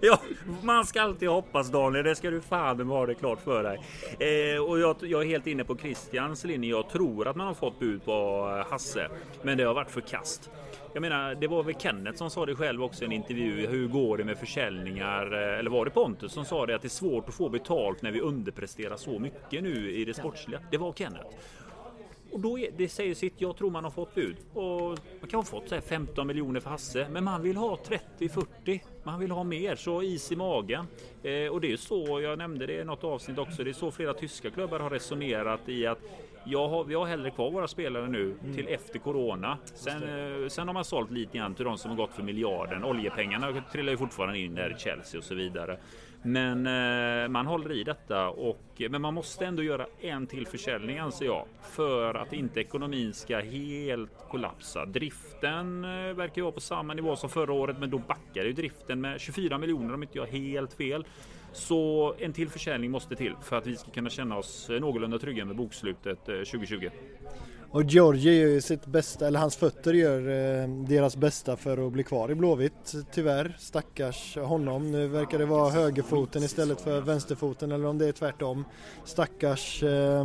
ja, man ska alltid hoppas Daniel, det ska du fan ha det klart för dig. Eh, och jag, jag, är helt inne på Christians linje. Jag tror att man har fått bud på eh, Hasse, men det har varit förkast. Jag menar, det var väl Kenneth som sa det själv också i en intervju. Hur går det med försäljningar? Eller var det Pontus som sa det att det är svårt att få betalt när vi underpresterar så mycket nu i det sportsliga? Det var Kenneth. Och då det säger sitt. Jag tror man har fått bud och man kan ha fått så 15 miljoner för Hasse, men man vill ha 30 40. Man vill ha mer, så is i magen. Eh, och det är så jag nämnde det i något avsnitt också. Det är så flera tyska klubbar har resonerat i att jag har, vi har hellre kvar våra spelare nu mm. till efter Corona. Sen, eh, sen har man sålt lite grann till de som har gått för miljarden. Oljepengarna trillar ju fortfarande in där i Chelsea och så vidare. Men eh, man håller i detta och men man måste ändå göra en till försäljning anser jag för att inte ekonomin ska helt kollapsa. Driften eh, verkar ju vara på samma nivå som förra året, men då backar ju driften med 24 miljoner om inte jag helt fel. Så en till försäljning måste till för att vi ska kunna känna oss eh, någorlunda trygga med bokslutet eh, 2020. Och Georgi gör ju sitt bästa, eller hans fötter gör eh, deras bästa för att bli kvar i Blåvitt tyvärr. Stackars honom. Nu verkar det vara högerfoten istället för vänsterfoten eller om det är tvärtom. Stackars eh,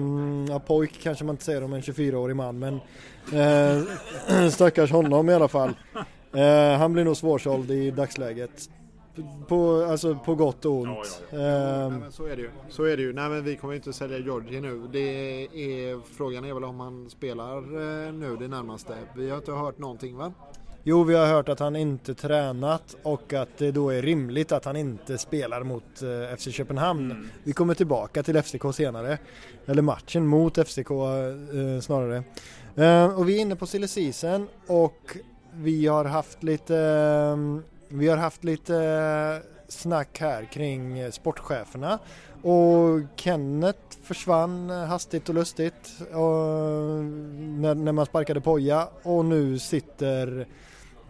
ja, pojk kanske man inte säger om en 24-årig man men eh, stackars honom i alla fall. Eh, han blir nog svårsåld i dagsläget. På, alltså på gott och ont. Ja, ja. Um, så är det ju. Så är det ju. Nej men vi kommer inte sälja Georgie nu. Det är, frågan är väl om han spelar eh, nu det närmaste. Vi har inte hört någonting va? Jo, vi har hört att han inte tränat och att det då är rimligt att han inte spelar mot eh, FC Köpenhamn. Mm. Vi kommer tillbaka till FCK senare. Eller matchen mot FCK eh, snarare. Eh, och vi är inne på silly season och vi har haft lite ehm, vi har haft lite eh, snack här kring eh, sportcheferna och Kenneth försvann eh, hastigt och lustigt och när, när man sparkade Poja och nu sitter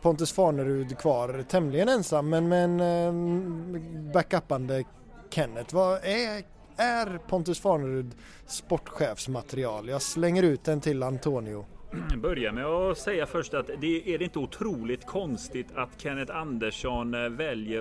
Pontus Farnerud kvar tämligen ensam men med en backupande Kenneth. Vad är, är Pontus Farnerud sportchefsmaterial? Jag slänger ut den till Antonio. börja med att säga först att det är det inte otroligt konstigt att Kenneth Andersson eh, väljer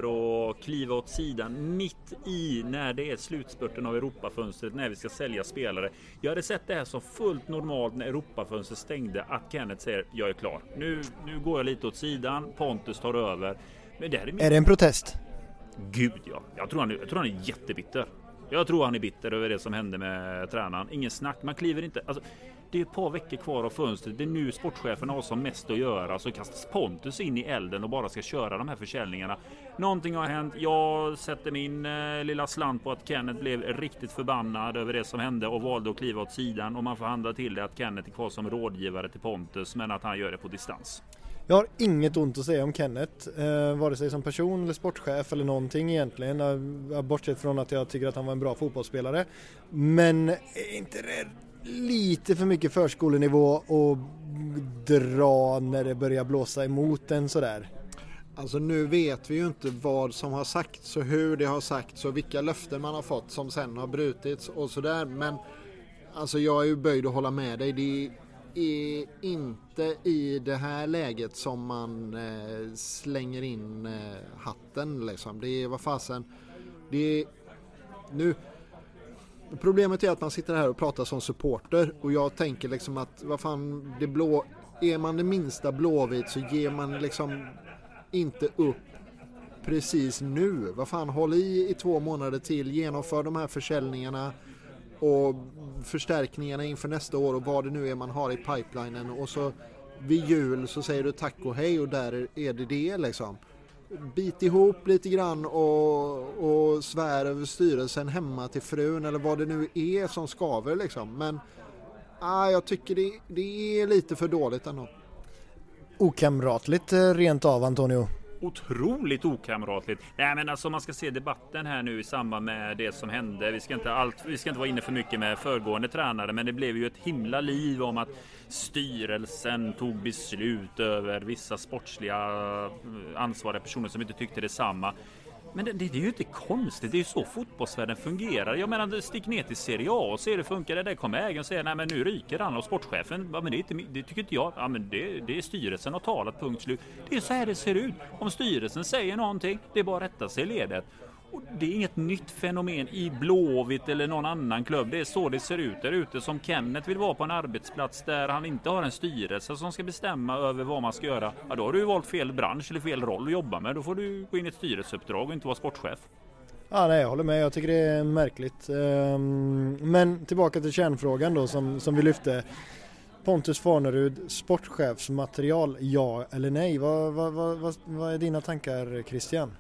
att kliva åt sidan mitt i när det är slutspurten av Europafönstret när vi ska sälja spelare. Jag hade sett det här som fullt normalt när Europafönstret stängde att Kenneth säger jag är klar. Nu, nu går jag lite åt sidan. Pontus tar över. Men det är, är det en protest? Gud ja. Jag tror han, jag tror han är jättebitter. Jag tror han är bitter över det som hände med tränaren. Ingen snack. Man kliver inte. Alltså, det är ett par veckor kvar av fönstret. Det är nu sportchefen har som mest att göra. Så kastas Pontus in i elden och bara ska köra de här försäljningarna. Någonting har hänt. Jag sätter min eh, lilla slant på att Kenneth blev riktigt förbannad över det som hände och valde att kliva åt sidan. Och man får handla till det att Kenneth är kvar som rådgivare till Pontus, men att han gör det på distans. Jag har inget ont att säga om Kenneth, eh, vare sig som person eller sportchef eller någonting egentligen. Eh, bortsett från att jag tycker att han var en bra fotbollsspelare. Men är inte det lite för mycket förskolenivå och dra när det börjar blåsa emot en sådär. Alltså nu vet vi ju inte vad som har sagts och hur det har sagts och vilka löften man har fått som sen har brutits och sådär. Men alltså jag är ju böjd att hålla med dig. Det är inte i det här läget som man eh, slänger in eh, hatten liksom. Det är vad fasen. Det är nu Problemet är att man sitter här och pratar som supporter och jag tänker liksom att vad fan, det blå, är man det minsta blåvit så ger man liksom inte upp precis nu. Vad fan, håll i i två månader till, genomför de här försäljningarna och förstärkningarna inför nästa år och vad det nu är man har i pipelinen och så vid jul så säger du tack och hej och där är det det liksom bit ihop lite grann och, och svär över styrelsen hemma till frun eller vad det nu är som skaver liksom. Men ah, jag tycker det, det är lite för dåligt ändå. Okamratligt eh, rent av Antonio otroligt okamratligt. Nej, men alltså om man ska se debatten här nu i samband med det som hände. Vi ska inte allt. Vi ska inte vara inne för mycket med föregående tränare, men det blev ju ett himla liv om att styrelsen tog beslut över vissa sportsliga eh, ansvariga personer som inte tyckte detsamma. Men det, det, är ju inte konstigt, det är ju så fotbollsvärlden fungerar. Jag menar, stick ner till Serie A och se hur det funkar. Där kommer ägaren och säger nej men nu ryker han och sportchefen. Ja, men det, är inte, det tycker inte jag. Ja, men det, det är styrelsen har talat, punkt slut. Det är så här det ser ut. Om styrelsen säger någonting, det är bara att rätta sig i ledet. Och det är inget nytt fenomen i Blåvitt eller någon annan klubb. Det är så det ser ut där ute. Som Kenneth vill vara på en arbetsplats där han inte har en styrelse som ska bestämma över vad man ska göra. Ja, då har du valt fel bransch eller fel roll att jobba med. Då får du gå in i ett styrelseuppdrag och inte vara sportchef. Ja, nej, jag håller med. Jag tycker det är märkligt. Ehm, men tillbaka till kärnfrågan då som, som vi lyfte. Pontus Farnerud, sportchefsmaterial, ja eller nej? Vad, vad, vad, vad är dina tankar Christian?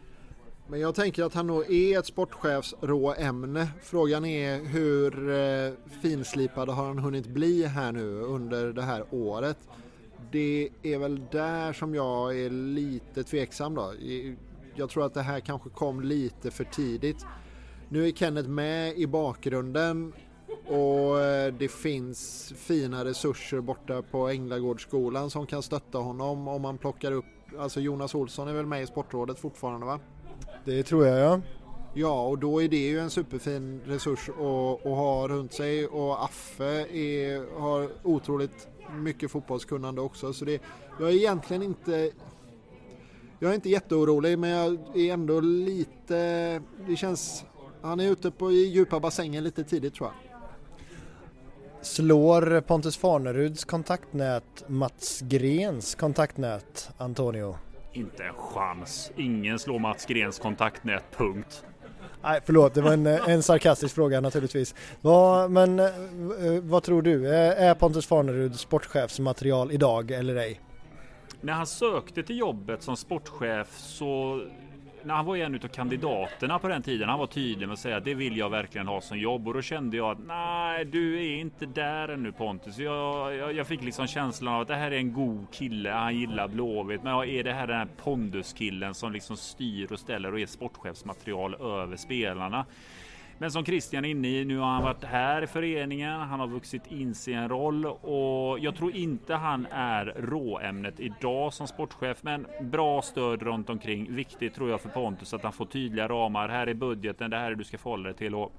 Men jag tänker att han nog är ett sportchefsråämne. Frågan är hur eh, finslipad har han hunnit bli här nu under det här året. Det är väl där som jag är lite tveksam då. Jag tror att det här kanske kom lite för tidigt. Nu är Kenneth med i bakgrunden och eh, det finns fina resurser borta på Änglagårdsskolan som kan stötta honom om man plockar upp, alltså Jonas Olsson är väl med i Sportrådet fortfarande va? Det tror jag ja. Ja, och då är det ju en superfin resurs att, att ha runt sig och Affe är, har otroligt mycket fotbollskunnande också. Så det, jag är egentligen inte jag är inte jätteorolig men jag är ändå lite, det känns, han är ute på i djupa bassängen lite tidigt tror jag. Slår Pontus Farneruds kontaktnät Mats Grens kontaktnät, Antonio? Inte en chans. Ingen slår Mats Grens kontaktnät, punkt. Nej, förlåt, det var en, en sarkastisk fråga naturligtvis. Vad, men eh, vad tror du? Är Pontus Farnerud sportchefsmaterial idag eller ej? När han sökte till jobbet som sportchef så när han var en av kandidaterna på den tiden, han var tydlig med att säga att det vill jag verkligen ha som jobb och då kände jag att nej, du är inte där ännu Pontus. Jag, jag, jag fick liksom känslan av att det här är en god kille, han gillar Blåvitt, men är det här den här ponduskillen som liksom styr och ställer och är sportchefsmaterial över spelarna? Men som Christian är inne i, nu har han varit här i föreningen, han har vuxit in sig i en roll och jag tror inte han är råämnet idag som sportchef, men bra stöd runt omkring. Viktigt tror jag för Pontus att han får tydliga ramar. Här är budgeten, det här är det du ska förhålla dig till och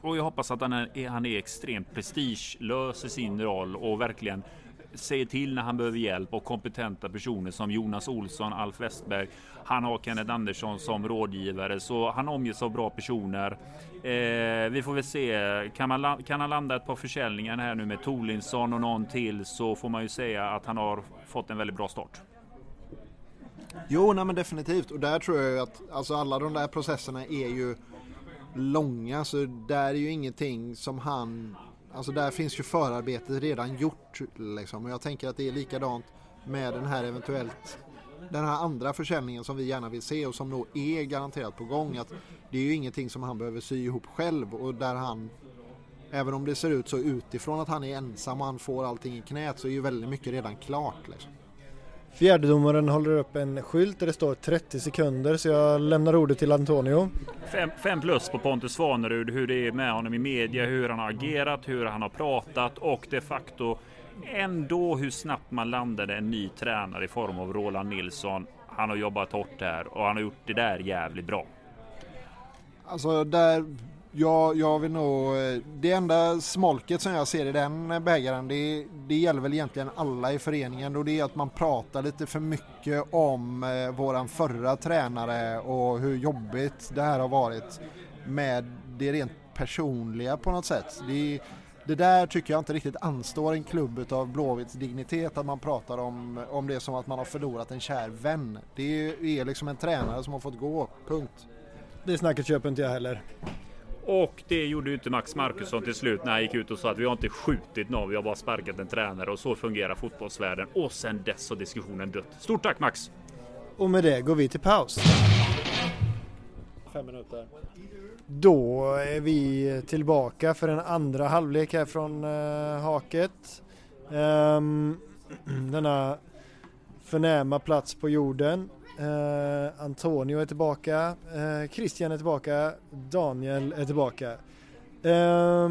och jag hoppas att han är, han är extremt prestigelös i sin roll och verkligen säger till när han behöver hjälp och kompetenta personer som Jonas Olsson, Alf Westberg. Han har Kenneth Andersson som rådgivare så han omges av bra personer. Eh, vi får väl se. Kan, man, kan han landa ett par försäljningar här nu med Tolinsson och någon till så får man ju säga att han har fått en väldigt bra start. Jo, nej men definitivt. Och där tror jag ju att alltså alla de där processerna är ju långa så där är ju ingenting som han Alltså där finns ju förarbetet redan gjort liksom. Och jag tänker att det är likadant med den här eventuellt den här andra försäljningen som vi gärna vill se och som nog är garanterat på gång. Att det är ju ingenting som han behöver sy ihop själv och där han Även om det ser ut så utifrån att han är ensam och han får allting i knät så är ju väldigt mycket redan klart. Liksom. Fjärdedomaren håller upp en skylt där det står 30 sekunder så jag lämnar ordet till Antonio. Fem, fem plus på Pontus Svanerud, hur det är med honom i media, hur han har agerat, hur han har pratat och de facto ändå hur snabbt man landade en ny tränare i form av Roland Nilsson. Han har jobbat hårt där och han har gjort det där jävligt bra. Alltså där Ja, jag vill nog... Eh, det enda smolket som jag ser i den bägaren det, det gäller väl egentligen alla i föreningen och det är att man pratar lite för mycket om eh, våran förra tränare och hur jobbigt det här har varit med det rent personliga på något sätt. Det, det där tycker jag inte riktigt anstår en klubb av Blåvitts dignitet att man pratar om, om det som att man har förlorat en kär vän. Det är liksom en tränare som har fått gå, punkt. Det snacket köper inte jag heller. Och det gjorde ju inte Max Markusson till slut när han gick ut och sa att vi har inte skjutit någon, vi har bara sparkat en tränare och så fungerar fotbollsvärlden. Och sen dess har diskussionen dött. Stort tack Max! Och med det går vi till paus. Fem minuter. Då är vi tillbaka för en andra halvlek här från eh, Haket. Um, denna förnäma plats på jorden. Eh, Antonio är tillbaka, eh, Christian är tillbaka, Daniel är tillbaka. Eh,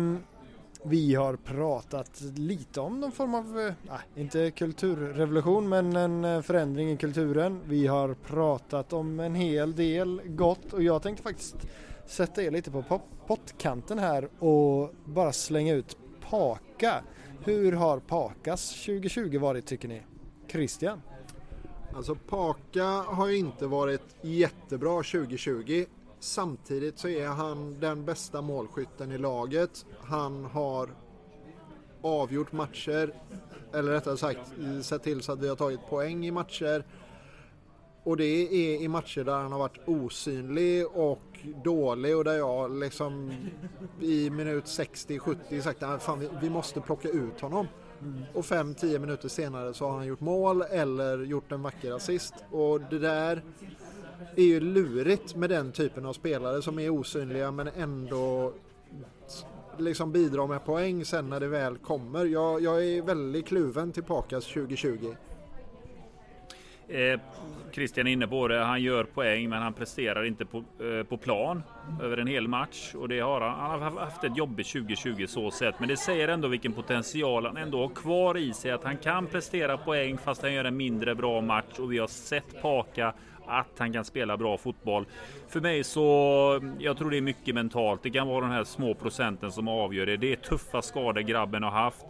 vi har pratat lite om någon form av, eh, inte kulturrevolution men en eh, förändring i kulturen. Vi har pratat om en hel del gott och jag tänkte faktiskt sätta er lite på pottkanten här och bara slänga ut Paka. Hur har Pakas 2020 varit tycker ni? Christian? Alltså Paka har ju inte varit jättebra 2020. Samtidigt så är han den bästa målskytten i laget. Han har avgjort matcher, eller rättare sagt sett till så att vi har tagit poäng i matcher. Och det är i matcher där han har varit osynlig och dålig och där jag liksom i minut 60-70 sagt ah, att vi måste plocka ut honom. Och 5-10 minuter senare så har han gjort mål eller gjort en vacker assist. Och det där är ju lurigt med den typen av spelare som är osynliga men ändå liksom bidrar med poäng sen när det väl kommer. Jag, jag är väldigt kluven till Pakas 2020. Eh, Christian är inne på det. Han gör poäng, men han presterar inte på, eh, på plan över en hel match och det har han. Han har haft ett jobbigt 2020 så sett, men det säger ändå vilken potential han ändå har kvar i sig. Att han kan prestera poäng fast han gör en mindre bra match och vi har sett Paka att han kan spela bra fotboll. För mig så, jag tror det är mycket mentalt. Det kan vara de här små procenten som avgör det. Det är tuffa skador grabben har haft.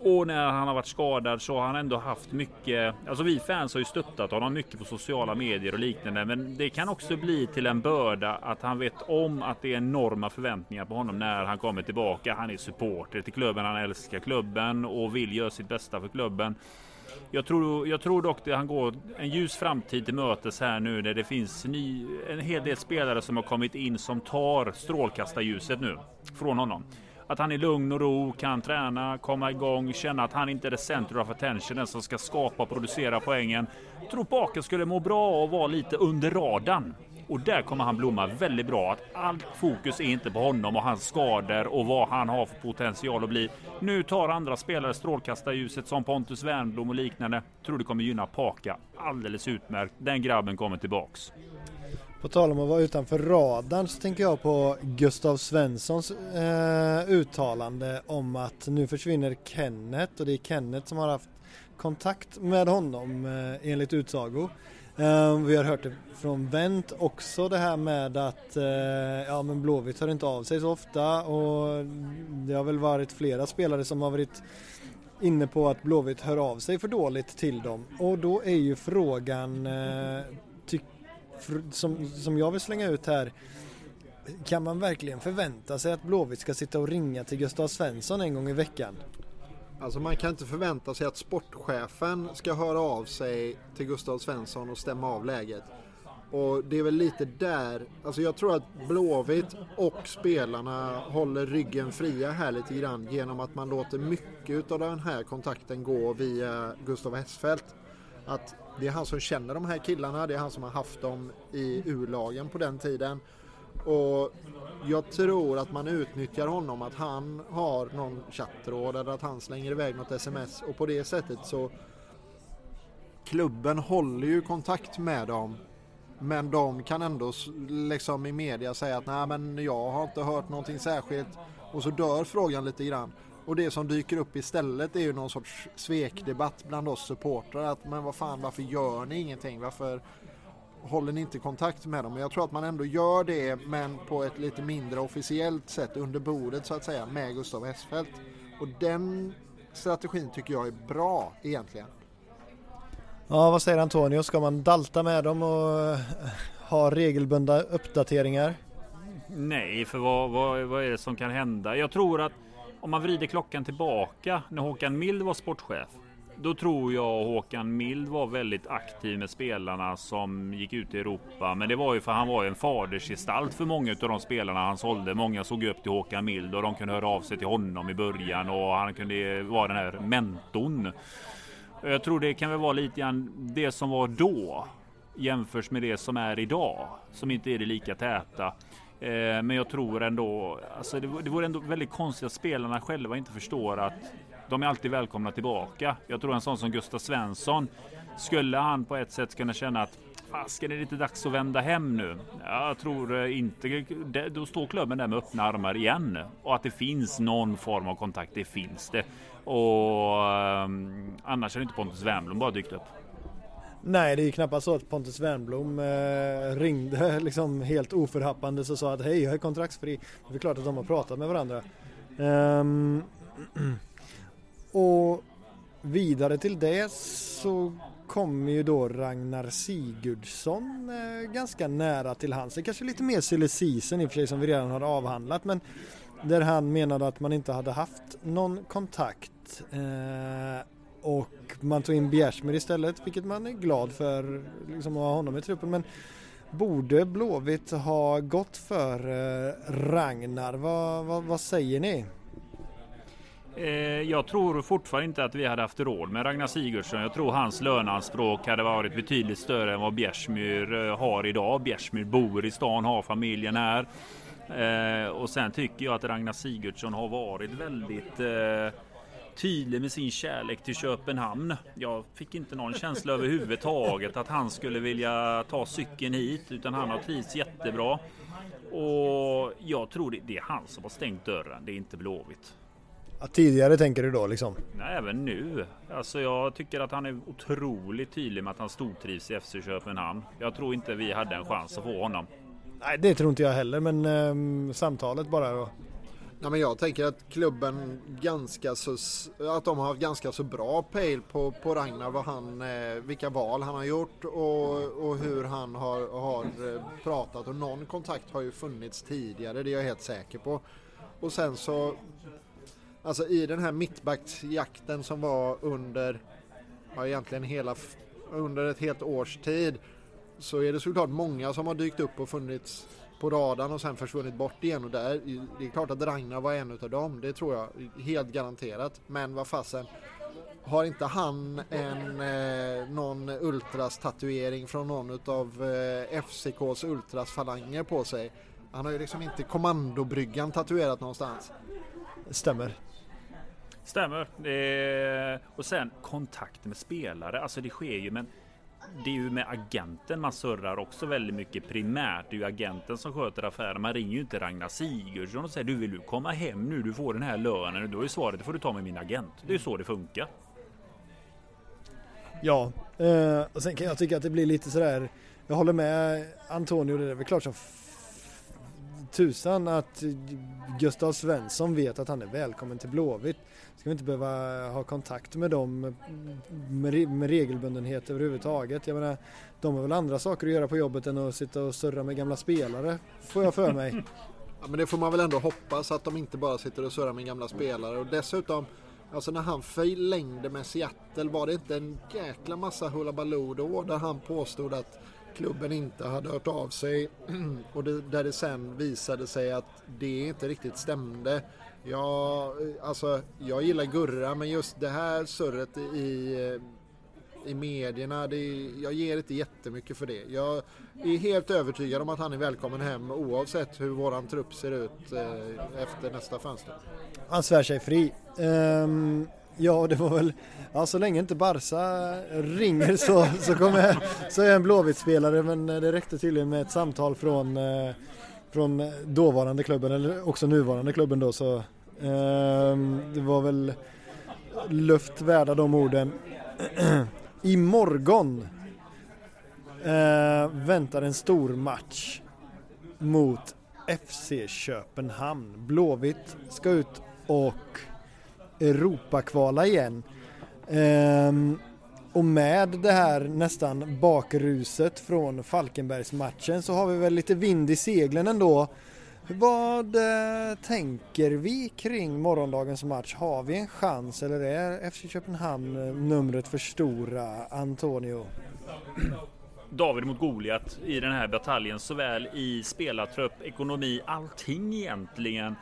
Och när han har varit skadad så har han ändå haft mycket, alltså vi fans har ju stöttat honom mycket på sociala medier och liknande. Men det kan också bli till en börda att han vet om att det är enorma förväntningar på honom när han kommer tillbaka. Han är supporter till klubben, han älskar klubben och vill göra sitt bästa för klubben. Jag tror, jag tror dock att han går en ljus framtid till mötes här nu när det finns ny, en hel del spelare som har kommit in som tar strålkastarljuset nu från honom. Att han i lugn och ro kan träna, komma igång, känna att han inte är det center of attention, den som ska skapa och producera poängen. Jag tror Baker skulle må bra av att vara lite under radarn. Och där kommer han blomma väldigt bra. Att allt fokus är inte på honom och hans skador och vad han har för potential att bli. Nu tar andra spelare strålkastarljuset som Pontus Wernbloom och liknande. Tror det kommer gynna Paka alldeles utmärkt. Den grabben kommer tillbaks. På tal om att vara utanför radarn så tänker jag på Gustav Svenssons eh, uttalande om att nu försvinner Kenneth och det är Kenneth som har haft kontakt med honom eh, enligt utsago. Eh, vi har hört det från Wendt också det här med att eh, ja men Blåvitt hör inte av sig så ofta och det har väl varit flera spelare som har varit inne på att Blåvitt hör av sig för dåligt till dem och då är ju frågan eh, som, som jag vill slänga ut här kan man verkligen förvänta sig att Blåvitt ska sitta och ringa till Gustav Svensson en gång i veckan? Alltså man kan inte förvänta sig att sportchefen ska höra av sig till Gustav Svensson och stämma av läget. Och det är väl lite där, alltså jag tror att Blåvitt och spelarna håller ryggen fria här lite grann genom att man låter mycket av den här kontakten gå via Gustav Hessfeldt. Att det är han som känner de här killarna, det är han som har haft dem i U-lagen på den tiden. Och jag tror att man utnyttjar honom, att han har någon chattråd eller att han slänger iväg något sms och på det sättet så klubben håller ju kontakt med dem men de kan ändå liksom i media säga att nej men jag har inte hört någonting särskilt och så dör frågan lite grann. Och det som dyker upp istället är ju någon sorts svekdebatt bland oss supportrar att men vad fan varför gör ni ingenting? Varför håller ni inte kontakt med dem? Jag tror att man ändå gör det men på ett lite mindre officiellt sätt under bordet så att säga med Gustav Hessfeldt. Och den strategin tycker jag är bra egentligen. Ja, vad säger Antonio? Ska man dalta med dem och eh, ha regelbundna uppdateringar? Nej, för vad, vad, vad är det som kan hända? Jag tror att om man vrider klockan tillbaka när Håkan Mild var sportchef. Då tror jag Håkan Mild var väldigt aktiv med spelarna som gick ut i Europa. Men det var ju för han var ju en fadersgestalt för många av de spelarna han sålde. Många såg upp till Håkan Mild och de kunde höra av sig till honom i början och han kunde vara den här mentorn. Jag tror det kan väl vara lite grann det som var då jämförs med det som är idag som inte är det lika täta. Eh, men jag tror ändå, alltså det, det vore ändå väldigt konstigt att spelarna själva inte förstår att de är alltid välkomna tillbaka. Jag tror en sån som Gustav Svensson, skulle han på ett sätt kunna känna att Fasken är det inte dags att vända hem nu? Jag tror eh, inte. Då står klubben där med öppna armar igen. Och att det finns någon form av kontakt, det finns det. Och ehm, annars är det inte Pontus Wernbloom bara dykt upp. Nej, det är ju knappast så att Pontus Wernbloom eh, ringde liksom helt oförhappande och sa att hej, jag är kontraktsfri. Det är klart att de har pratat med varandra. Um, och vidare till det så kommer ju då Ragnar Sigurdsson eh, ganska nära till hans. Det är kanske lite mer silly season i och för sig som vi redan har avhandlat men där han menade att man inte hade haft någon kontakt. Eh, och man tog in Bjärsmyr istället, vilket man är glad för liksom, att ha honom i truppen. Men borde Blåvitt ha gått för eh, Ragnar? Vad, vad, vad säger ni? Eh, jag tror fortfarande inte att vi hade haft råd med Ragnar Sigurdsson. Jag tror hans löneanspråk hade varit betydligt större än vad Bjärsmyr eh, har idag. Bjärsmyr bor i stan, har familjen här. Eh, och sen tycker jag att Ragnar Sigurdsson har varit väldigt tydlig med sin kärlek till Köpenhamn. Jag fick inte någon känsla överhuvudtaget att han skulle vilja ta cykeln hit utan han har trivts jättebra. Och jag tror det, det är han som har stängt dörren, det är inte Blåvitt. Ja, tidigare tänker du då liksom? Nej, även nu. Alltså jag tycker att han är otroligt tydlig med att han stortrivs i FC Köpenhamn. Jag tror inte vi hade en chans att få honom. Nej, det tror inte jag heller, men um, samtalet bara då. Ja, men jag tänker att klubben ganska så, att de har ganska så bra pejl på, på Ragnar, vad han, eh, vilka val han har gjort och, och hur han har, har eh, pratat och någon kontakt har ju funnits tidigare, det är jag helt säker på. Och sen så, alltså i den här mittbacksjakten som var under, ja egentligen hela, under ett helt års tid så är det såklart många som har dykt upp och funnits på radarn och sen försvunnit bort igen och där, det är klart att Ragnar var en utav dem, det tror jag helt garanterat. Men vad fasen, har inte han en eh, någon ultras-tatuering från någon utav eh, FCKs ultras-falanger på sig? Han har ju liksom inte kommandobryggan tatuerat någonstans. Stämmer. Stämmer. Det och sen kontakt med spelare. Alltså det sker ju men det är ju med agenten man surrar också väldigt mycket primärt. Det är ju agenten som sköter affären. Man ringer ju inte Ragnar Sigurdsson och säger du vill du komma hem nu? Du får den här lönen. Då är svaret det får du ta med min agent. Det är ju så det funkar. Ja, eh, och sen kan jag tycka att det blir lite sådär. Jag håller med Antonio. Det är väl klart som tusan att Gustav Svensson vet att han är välkommen till Blåvitt. Ska vi inte behöva ha kontakt med dem med, med regelbundenhet överhuvudtaget. Jag menar, de har väl andra saker att göra på jobbet än att sitta och surra med gamla spelare, får jag för mig. Ja, men det får man väl ändå hoppas att de inte bara sitter och surrar med gamla spelare och dessutom Alltså när han förlängde med Seattle var det inte en jäkla massa hullabaloo då där han påstod att klubben inte hade hört av sig och det, där det sen visade sig att det inte riktigt stämde. Jag, alltså, jag gillar Gurra men just det här surret i, i medierna, det, jag ger inte jättemycket för det. Jag är helt övertygad om att han är välkommen hem oavsett hur våran trupp ser ut eh, efter nästa fönster. Han svär sig fri. Um, Ja, det var väl, ja så länge inte Barca ringer så, så, kommer, så är jag en Blåvitt-spelare men det räckte tydligen med ett samtal från, eh, från dåvarande klubben eller också nuvarande klubben då så eh, det var väl luft värda de orden. Imorgon eh, väntar en stor match mot FC Köpenhamn. Blåvitt ska ut och Europakvala igen. Ehm, och med det här nästan bakruset från Falkenbergsmatchen så har vi väl lite vind i seglen ändå. Vad eh, tänker vi kring morgondagens match? Har vi en chans eller är FC Köpenhamn eh, numret för stora, Antonio? David mot Goliat i den här bataljen såväl i spelartrupp, ekonomi, allting egentligen.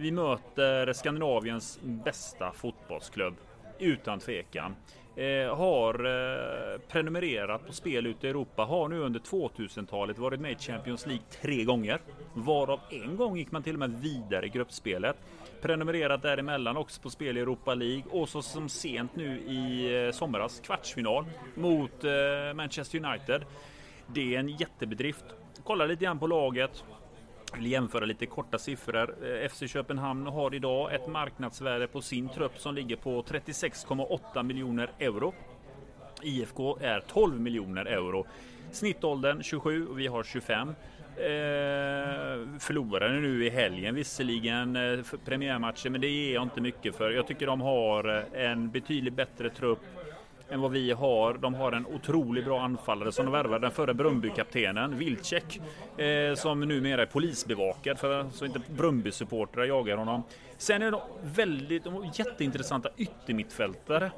Vi möter Skandinaviens bästa fotbollsklubb utan tvekan. Eh, har eh, prenumererat på spel ute i Europa, har nu under 2000-talet varit med i Champions League tre gånger. Varav en gång gick man till och med vidare i gruppspelet. Prenumererat däremellan också på spel i Europa League och så som sent nu i eh, somras kvartsfinal mot eh, Manchester United. Det är en jättebedrift. Kolla lite grann på laget vill jämföra lite korta siffror. Eh, FC Köpenhamn har idag ett marknadsvärde på sin trupp som ligger på 36,8 miljoner euro. IFK är 12 miljoner euro. Snittåldern 27 och vi har 25. Eh, förlorade nu i helgen visserligen eh, premiärmatchen men det ger jag inte mycket för. Jag tycker de har eh, en betydligt bättre trupp än vad vi har. De har en otroligt bra anfallare som de värvade den förre Brumby-kaptenen Vilcek eh, som numera är polisbevakad för så inte Brumby-supportrar jagar honom. Sen är de väldigt de jätteintressanta yttermittfältare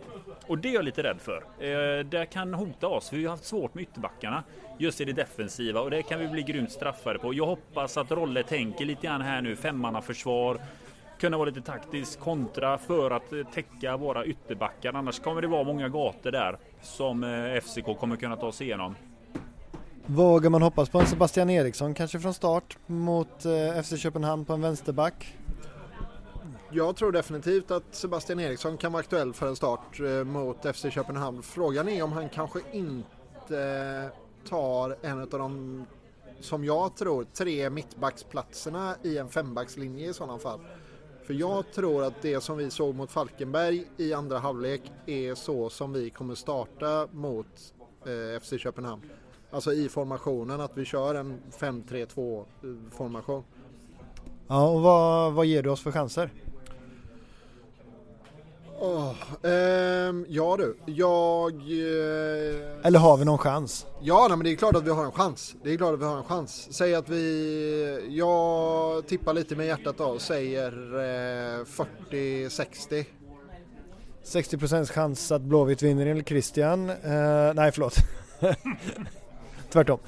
och det är jag lite rädd för. Eh, det kan hota oss. Vi har haft svårt med ytterbackarna just i det defensiva och det kan vi bli grymt straffade på. Jag hoppas att Rolle tänker lite grann här nu, femmanna försvar kunna vara lite taktisk kontra för att eh, täcka våra ytterbackar. Annars kommer det vara många gator där som eh, FCK kommer kunna ta sig igenom. Vågar man hoppas på en Sebastian Eriksson kanske från start mot eh, FC Köpenhamn på en vänsterback? Jag tror definitivt att Sebastian Eriksson kan vara aktuell för en start mot FC Köpenhamn. Frågan är om han kanske inte tar en av de, som jag tror, tre mittbacksplatserna i en fembackslinje i sådana fall. För jag tror att det som vi såg mot Falkenberg i andra halvlek är så som vi kommer starta mot eh, FC Köpenhamn. Alltså i formationen, att vi kör en 5-3-2 formation. Ja, och vad, vad ger du oss för chanser? Oh, ehm, ja du, jag... Eh... Eller har vi någon chans? Ja, nej, men det är klart att vi har en chans. Det är klart att vi har en chans. Säg att vi... Jag tippar lite med hjärtat då, säger eh, 40-60. 60% chans att Blåvitt vinner enligt Christian. Eh, nej, förlåt. Tvärtom.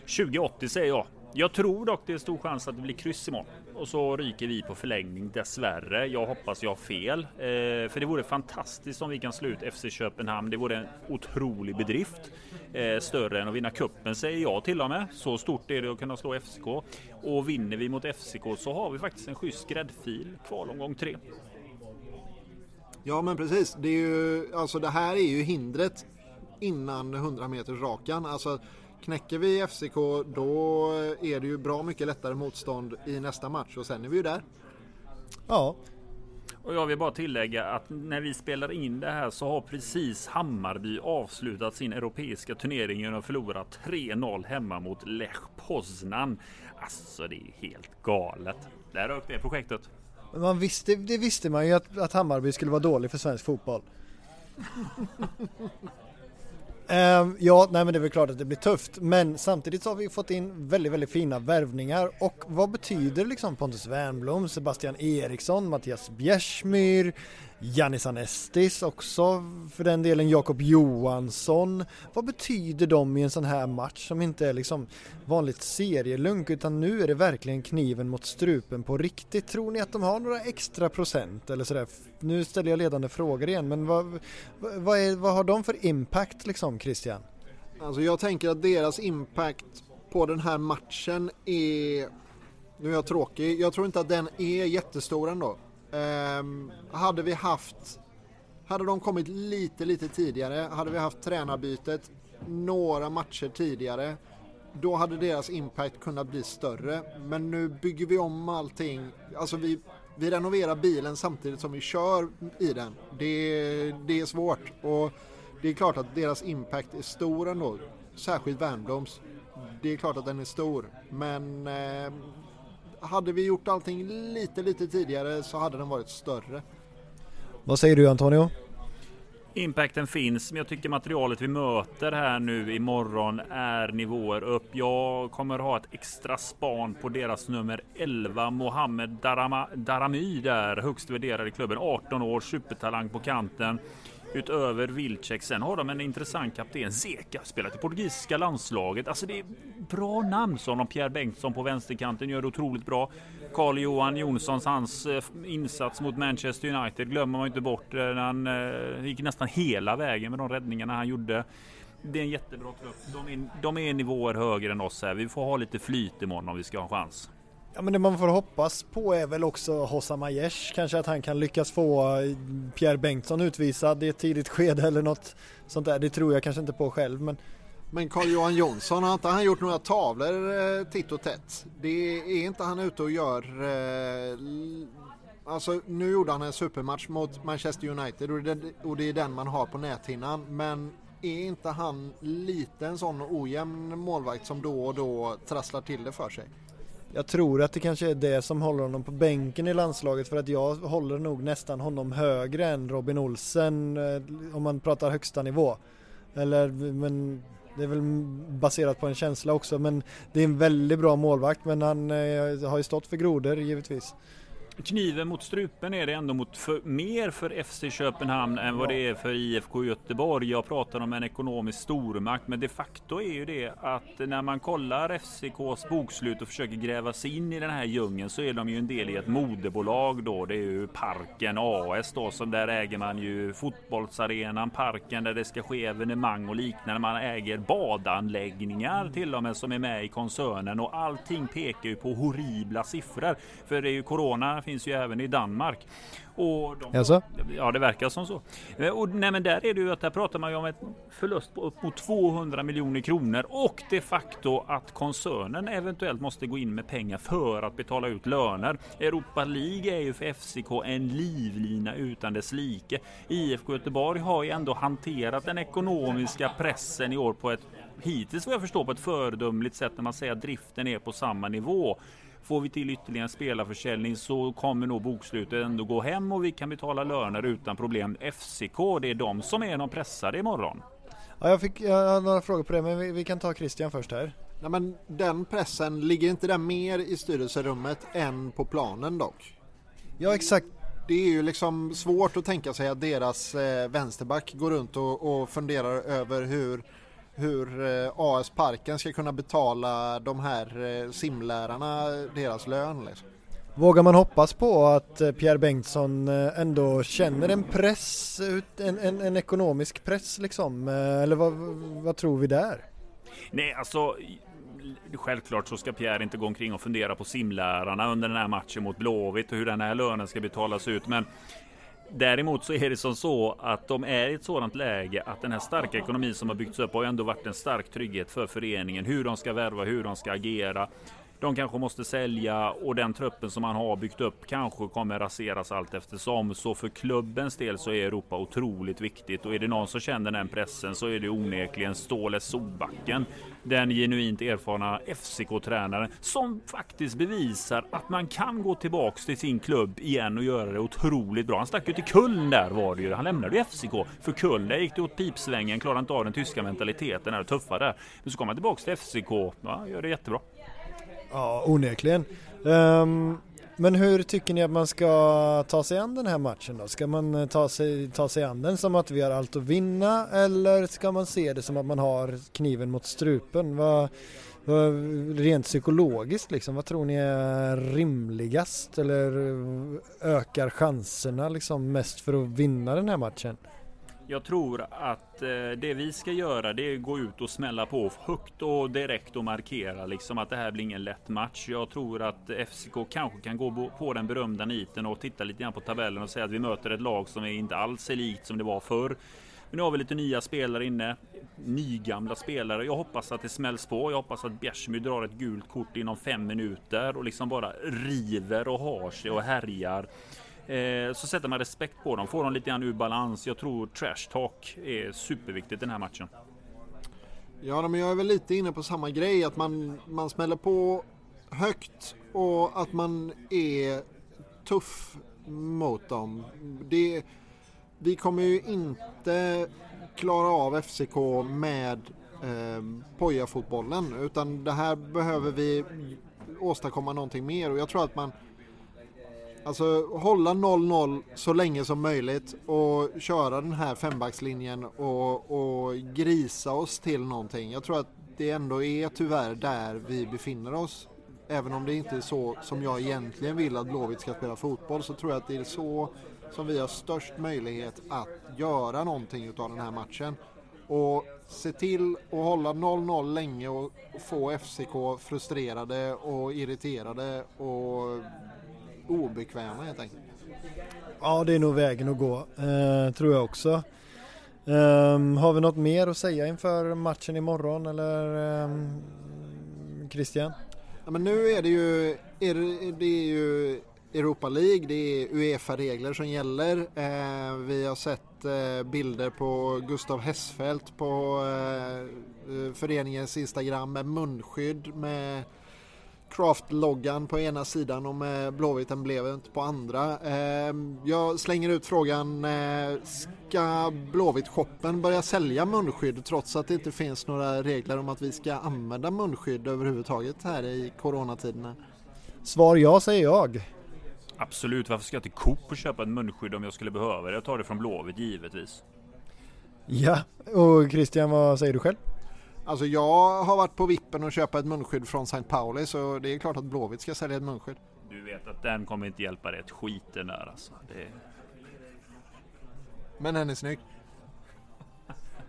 2080 säger jag. Jag tror dock det är stor chans att det blir kryss imorgon. Och så ryker vi på förlängning dessvärre. Jag hoppas jag har fel. Eh, för det vore fantastiskt om vi kan slå ut FC Köpenhamn. Det vore en otrolig bedrift. Eh, större än att vinna kuppen säger jag till och med. Så stort är det att kunna slå FCK. Och vinner vi mot FCK så har vi faktiskt en schysst gräddfil kvalomgång tre. Ja men precis. Det, är ju, alltså det här är ju hindret innan 100 meters rakan. Alltså, knäcker vi FCK då är det ju bra mycket lättare motstånd i nästa match och sen är vi ju där. Ja. Och jag vill bara tillägga att när vi spelar in det här så har precis Hammarby avslutat sin europeiska turnering genom att förlora 3-0 hemma mot Lech Poznan. Alltså det är helt galet. Där uppe är projektet. Man visste, det visste man ju att, att Hammarby skulle vara dålig för svensk fotboll. Um, ja, nej men det är väl klart att det blir tufft. Men samtidigt så har vi fått in väldigt, väldigt fina värvningar. Och vad betyder liksom Pontus Wernbloom, Sebastian Eriksson, Mattias Bjärsmyr, Jannis Anestis också för den delen, Jakob Johansson. Vad betyder de i en sån här match som inte är liksom vanligt serielunk utan nu är det verkligen kniven mot strupen på riktigt. Tror ni att de har några extra procent eller sådär? Nu ställer jag ledande frågor igen men vad, vad, är, vad har de för impact liksom Christian? Alltså jag tänker att deras impact på den här matchen är nu är jag tråkig. Jag tror inte att den är jättestor ändå. Um, hade vi haft hade de kommit lite, lite tidigare, hade vi haft tränarbytet några matcher tidigare, då hade deras impact kunnat bli större. Men nu bygger vi om allting. Alltså vi, vi renoverar bilen samtidigt som vi kör i den. Det, det är svårt och det är klart att deras impact är stor ändå. Särskilt Värmdoms. Det är klart att den är stor. Men eh, hade vi gjort allting lite, lite tidigare så hade den varit större. Vad säger du Antonio? Impacten finns, men jag tycker materialet vi möter här nu imorgon är nivåer upp. Jag kommer ha ett extra span på deras nummer 11, Mohammed Darama, Daramy där, högst värderad i klubben. 18 år, supertalang på kanten utöver Vilcek. Sen har de en intressant kapten, Zeka, spelat i portugisiska landslaget. Alltså det är bra namn som Pierre Bengtsson på vänsterkanten gör det otroligt bra. Carl Johan Jonssons hans eh, insats mot Manchester United glömmer man inte bort. Eh, han eh, gick nästan hela vägen med de räddningarna han gjorde. Det är en jättebra trupp. De är, de är nivåer högre än oss här. Vi får ha lite flyt imorgon om vi ska ha en chans. Ja men det man får hoppas på är väl också Hossam Aiesh, kanske att han kan lyckas få eh, Pierre Bengtsson utvisad i ett tidigt skede eller något sånt där. Det tror jag kanske inte på själv men men Carl-Johan Jonsson, har inte han gjort några tavlor eh, titt och tätt? Det är inte han ute och gör... Eh, alltså nu gjorde han en supermatch mot Manchester United och det, och det är den man har på näthinnan. Men är inte han lite en sån ojämn målvakt som då och då trasslar till det för sig? Jag tror att det kanske är det som håller honom på bänken i landslaget för att jag håller nog nästan honom högre än Robin Olsen eh, om man pratar högsta nivå. Eller men det är väl baserat på en känsla också men det är en väldigt bra målvakt men han eh, har ju stått för grodor givetvis. Kniven mot strupen är det ändå mot för, mer för FC Köpenhamn än vad det är för IFK Göteborg. Jag pratar om en ekonomisk stormakt, men de facto är ju det att när man kollar FCKs bokslut och försöker gräva sig in i den här djungeln så är de ju en del i ett moderbolag då. Det är ju Parken AS då, som där äger man ju fotbollsarenan, parken där det ska ske evenemang och liknande. Man äger badanläggningar till och med som är med i koncernen och allting pekar ju på horribla siffror. För det är ju corona finns ju även i Danmark. Och de, alltså? Ja, det verkar som så. Eh, och, nej, men där är det ju att där pratar man ju om ett förlust på upp mot 200 miljoner kronor och de facto att koncernen eventuellt måste gå in med pengar för att betala ut löner. Europa League är ju för FCK en livlina utan dess like. IFK Göteborg har ju ändå hanterat den ekonomiska pressen i år på ett hittills vad jag förstår på ett föredömligt sätt när man säger att driften är på samma nivå. Får vi till ytterligare spelarförsäljning så kommer nog bokslutet ändå gå hem och vi kan betala löner utan problem. FCK, det är de som är de pressade imorgon. Ja, jag, fick, jag har några frågor på det men vi, vi kan ta Christian först här. Nej, men den pressen, ligger inte den mer i styrelserummet än på planen dock? Ja exakt. Det är ju liksom svårt att tänka sig att deras eh, vänsterback går runt och, och funderar över hur, hur eh, AS Parken ska kunna betala de här eh, simlärarna deras lön. Liksom. Vågar man hoppas på att eh, Pierre Bengtsson ändå känner en press, en, en, en ekonomisk press liksom? Eller vad, vad tror vi där? Nej, alltså Självklart så ska Pierre inte gå omkring och fundera på simlärarna under den här matchen mot Blåvitt och hur den här lönen ska betalas ut. Men Däremot så är det som så att de är i ett sådant läge att den här starka ekonomin som har byggts upp har ändå varit en stark trygghet för föreningen. Hur de ska värva, hur de ska agera. De kanske måste sälja och den truppen som man har byggt upp kanske kommer raseras allt eftersom. Så för klubbens del så är Europa otroligt viktigt och är det någon som känner den pressen så är det onekligen Ståle Solbacken. Den genuint erfarna FCK-tränaren som faktiskt bevisar att man kan gå tillbaks till sin klubb igen och göra det otroligt bra. Han stack ju till Köln där var det ju. Han lämnade ju FCK för Köln. Där gick det åt pipsvängen, klarade inte av den tyska mentaliteten, är tuffa där. Men så kom han tillbaks till FCK. Ja, gör det jättebra. Ja, onekligen. Um, men hur tycker ni att man ska ta sig an den här matchen då? Ska man eh, ta sig, ta sig an den som att vi har allt att vinna eller ska man se det som att man har kniven mot strupen? Vad, vad, rent psykologiskt liksom, vad tror ni är rimligast eller eh, ökar chanserna liksom mest för att vinna den här matchen? Jag tror att eh, det vi ska göra det är att gå ut och smälla på högt och direkt och markera liksom att det här blir ingen lätt match. Jag tror att FCK kanske kan gå på den berömda niten och titta lite grann på tabellen och säga att vi möter ett lag som är inte alls är likt som det var förr. Men nu har vi lite nya spelare inne, nygamla spelare. Jag hoppas att det smälls på. Jag hoppas att Bjärsmyr drar ett gult kort inom fem minuter och liksom bara river och har sig och härjar. Eh, så sätter man respekt på dem, får dem lite grann ur balans. Jag tror trash talk är superviktigt den här matchen. Ja, men jag är väl lite inne på samma grej, att man, man smäller på högt och att man är tuff mot dem. Det, vi kommer ju inte klara av FCK med eh, Poja-fotbollen utan det här behöver vi åstadkomma någonting mer och jag tror att man Alltså hålla 0-0 så länge som möjligt och köra den här fembackslinjen och, och grisa oss till någonting. Jag tror att det ändå är tyvärr där vi befinner oss. Även om det inte är så som jag egentligen vill att Blåvitt ska spela fotboll så tror jag att det är så som vi har störst möjlighet att göra någonting utav den här matchen. Och se till att hålla 0-0 länge och få FCK frustrerade och irriterade och obekväma helt enkelt. Ja, det är nog vägen att gå, eh, tror jag också. Um, har vi något mer att säga inför matchen imorgon eller um, Christian? Ja, men nu är det ju, är det, är ju Europa League, det är Uefa-regler som gäller. Eh, vi har sett eh, bilder på Gustav Hessfeldt på eh, eh föreningens Instagram med munskydd med Craft-loggan på ena sidan och med Blåvitt-emblemet på andra. Ehm, jag slänger ut frågan, eh, ska Blåvitt-shoppen börja sälja munskydd trots att det inte finns några regler om att vi ska använda munskydd överhuvudtaget här i coronatiderna? Svar ja säger jag. Absolut, varför ska jag till Coop och köpa ett munskydd om jag skulle behöva det? Jag tar det från Blåvitt givetvis. Ja, och Christian vad säger du själv? Alltså jag har varit på vippen och köpa ett munskydd från St. Pauli så det är klart att Blåvitt ska sälja ett munskydd. Du vet att den kommer inte hjälpa dig ett skit den där alltså. Det... Men den är snygg.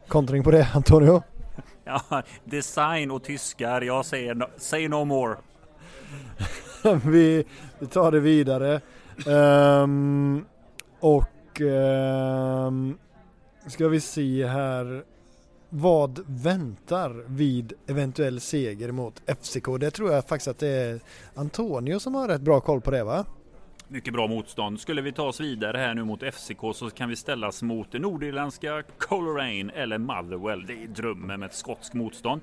Kontring på det Antonio? ja, design och tyskar. Jag säger no, say no more. vi, vi tar det vidare. Um, och um, ska vi se här. Vad väntar vid eventuell seger mot FCK? Det tror jag faktiskt att det är Antonio som har rätt bra koll på det va? Mycket bra motstånd. Skulle vi ta oss vidare här nu mot FCK så kan vi ställas mot nordirländska Coleraine eller Motherwell. Det är drömmen med ett skotsk motstånd.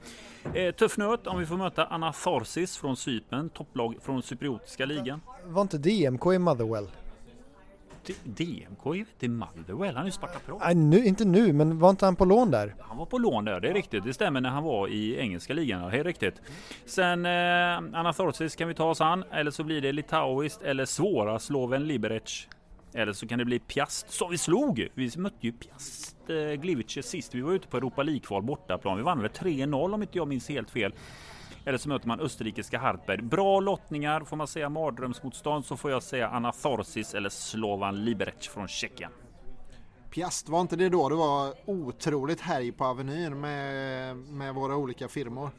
Eh, tuff nöt om vi får möta Anatharsis från Cypern, topplag från cypriotiska ligan. Var inte DMK i Motherwell? DMK är inte Motherwell, han är ju Sparta Prag. Nej, nu, inte nu, men var inte han på lån där? Han var på lån där, det är riktigt. Det stämmer när han var i engelska ligan, det är riktigt. Sen eh, Anathorsis kan vi ta oss an, eller så blir det litauiskt eller svåra Sloven Liberec. Eller så kan det bli Piast som vi slog. Vi mötte ju Piast eh, Gliwice sist. Vi var ute på Europa League-kval bortaplan. Vi vann väl 3-0 om inte jag minns helt fel. Eller så möter man österrikiska Hartberg. Bra lottningar, får man säga mardrömsmotstånd så får jag säga Anathorsis eller Slovan Liberec från Tjeckien. Piast, var inte det då det var otroligt härj på Avenyn med, med våra olika firmor?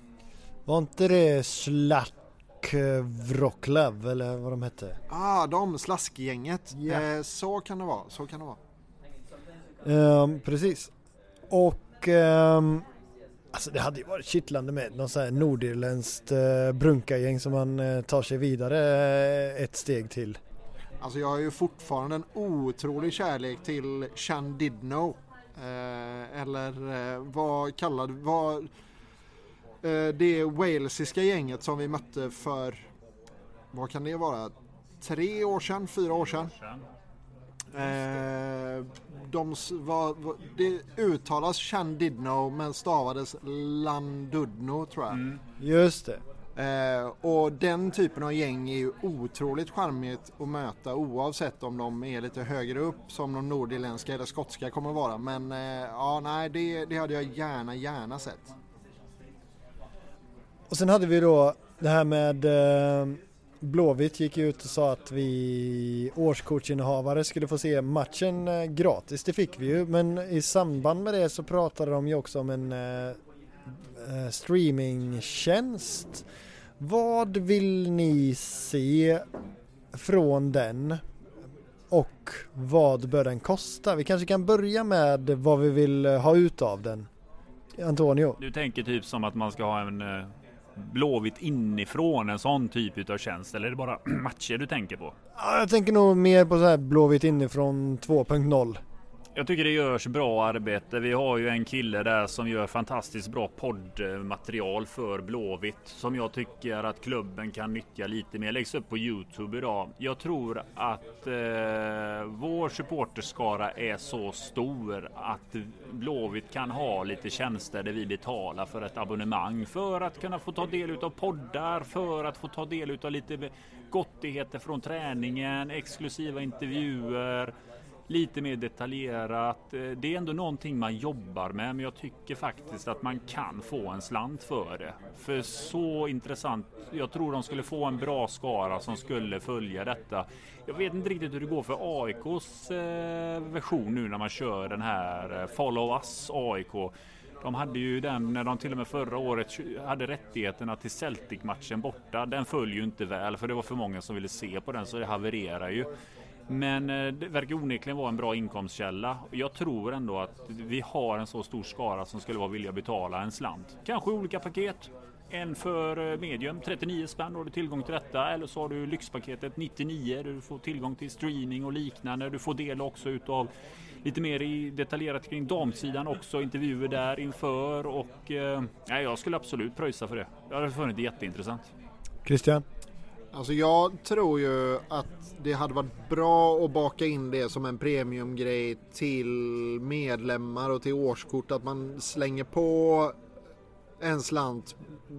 Var inte det Slack Wroclaw eller vad de hette? Ah, de, slaskgänget. Ja. Eh, så kan det vara, så kan det vara. Ehm, precis. Och ehm, alltså det hade ju varit kittlande med någon sån här nordirländskt uh, brunkagäng som man eh, tar sig vidare eh, ett steg till. Alltså jag har ju fortfarande en otrolig kärlek till Shandidno. Eh, eller eh, vad kallade, vad eh, det walesiska gänget som vi mötte för, vad kan det vara, tre år sedan, fyra år sedan. Eh, de var, var, det uttalas Shandidno men stavades Landudno tror jag. Just det. Eh, och den typen av gäng är ju otroligt charmigt att möta oavsett om de är lite högre upp som de nordirländska eller skotska kommer vara. Men eh, ja, nej, det, det hade jag gärna, gärna sett. Och sen hade vi då det här med eh, Blåvitt gick ut och sa att vi årskortsinnehavare skulle få se matchen eh, gratis. Det fick vi ju men i samband med det så pratade de ju också om en eh, eh, streamingtjänst. Vad vill ni se från den? Och vad bör den kosta? Vi kanske kan börja med vad vi vill eh, ha ut av den. Antonio? Du tänker typ som att man ska ha en eh, Blåvitt inifrån en sån typ utav tjänst eller är det bara matcher du tänker på? Ja, jag tänker nog mer på så här Blåvitt inifrån 2.0. Jag tycker det görs bra arbete. Vi har ju en kille där som gör fantastiskt bra poddmaterial för Blåvitt som jag tycker att klubben kan nyttja lite mer. Läggs upp på Youtube idag. Jag tror att eh, vår supporterskara är så stor att Blåvitt kan ha lite tjänster där vi betalar för ett abonnemang för att kunna få ta del av poddar, för att få ta del av lite gottigheter från träningen, exklusiva intervjuer lite mer detaljerat. Eh, det är ändå någonting man jobbar med, men jag tycker faktiskt att man kan få en slant för det. För så intressant. Jag tror de skulle få en bra skara som skulle följa detta. Jag vet inte riktigt hur det går för AIKs eh, version nu när man kör den här eh, Follow Us AIK. De hade ju den när de till och med förra året hade rättigheterna till Celtic-matchen borta. Den föll ju inte väl för det var för många som ville se på den så det havererar ju. Men eh, det verkar onekligen vara en bra inkomstkälla. Jag tror ändå att vi har en så stor skara som skulle vara villiga att betala en slant. Kanske olika paket. En för eh, medium, 39 spänn, då har du tillgång till detta. Eller så har du lyxpaketet 99 där du får tillgång till streaming och liknande. Du får del också utav lite mer i detaljerat kring damsidan också, intervjuer där inför och eh, jag skulle absolut pröjsa för det. Jag hade funnit det jätteintressant. Christian? Alltså jag tror ju att det hade varit bra att baka in det som en premiumgrej till medlemmar och till årskort. Att man slänger på en slant,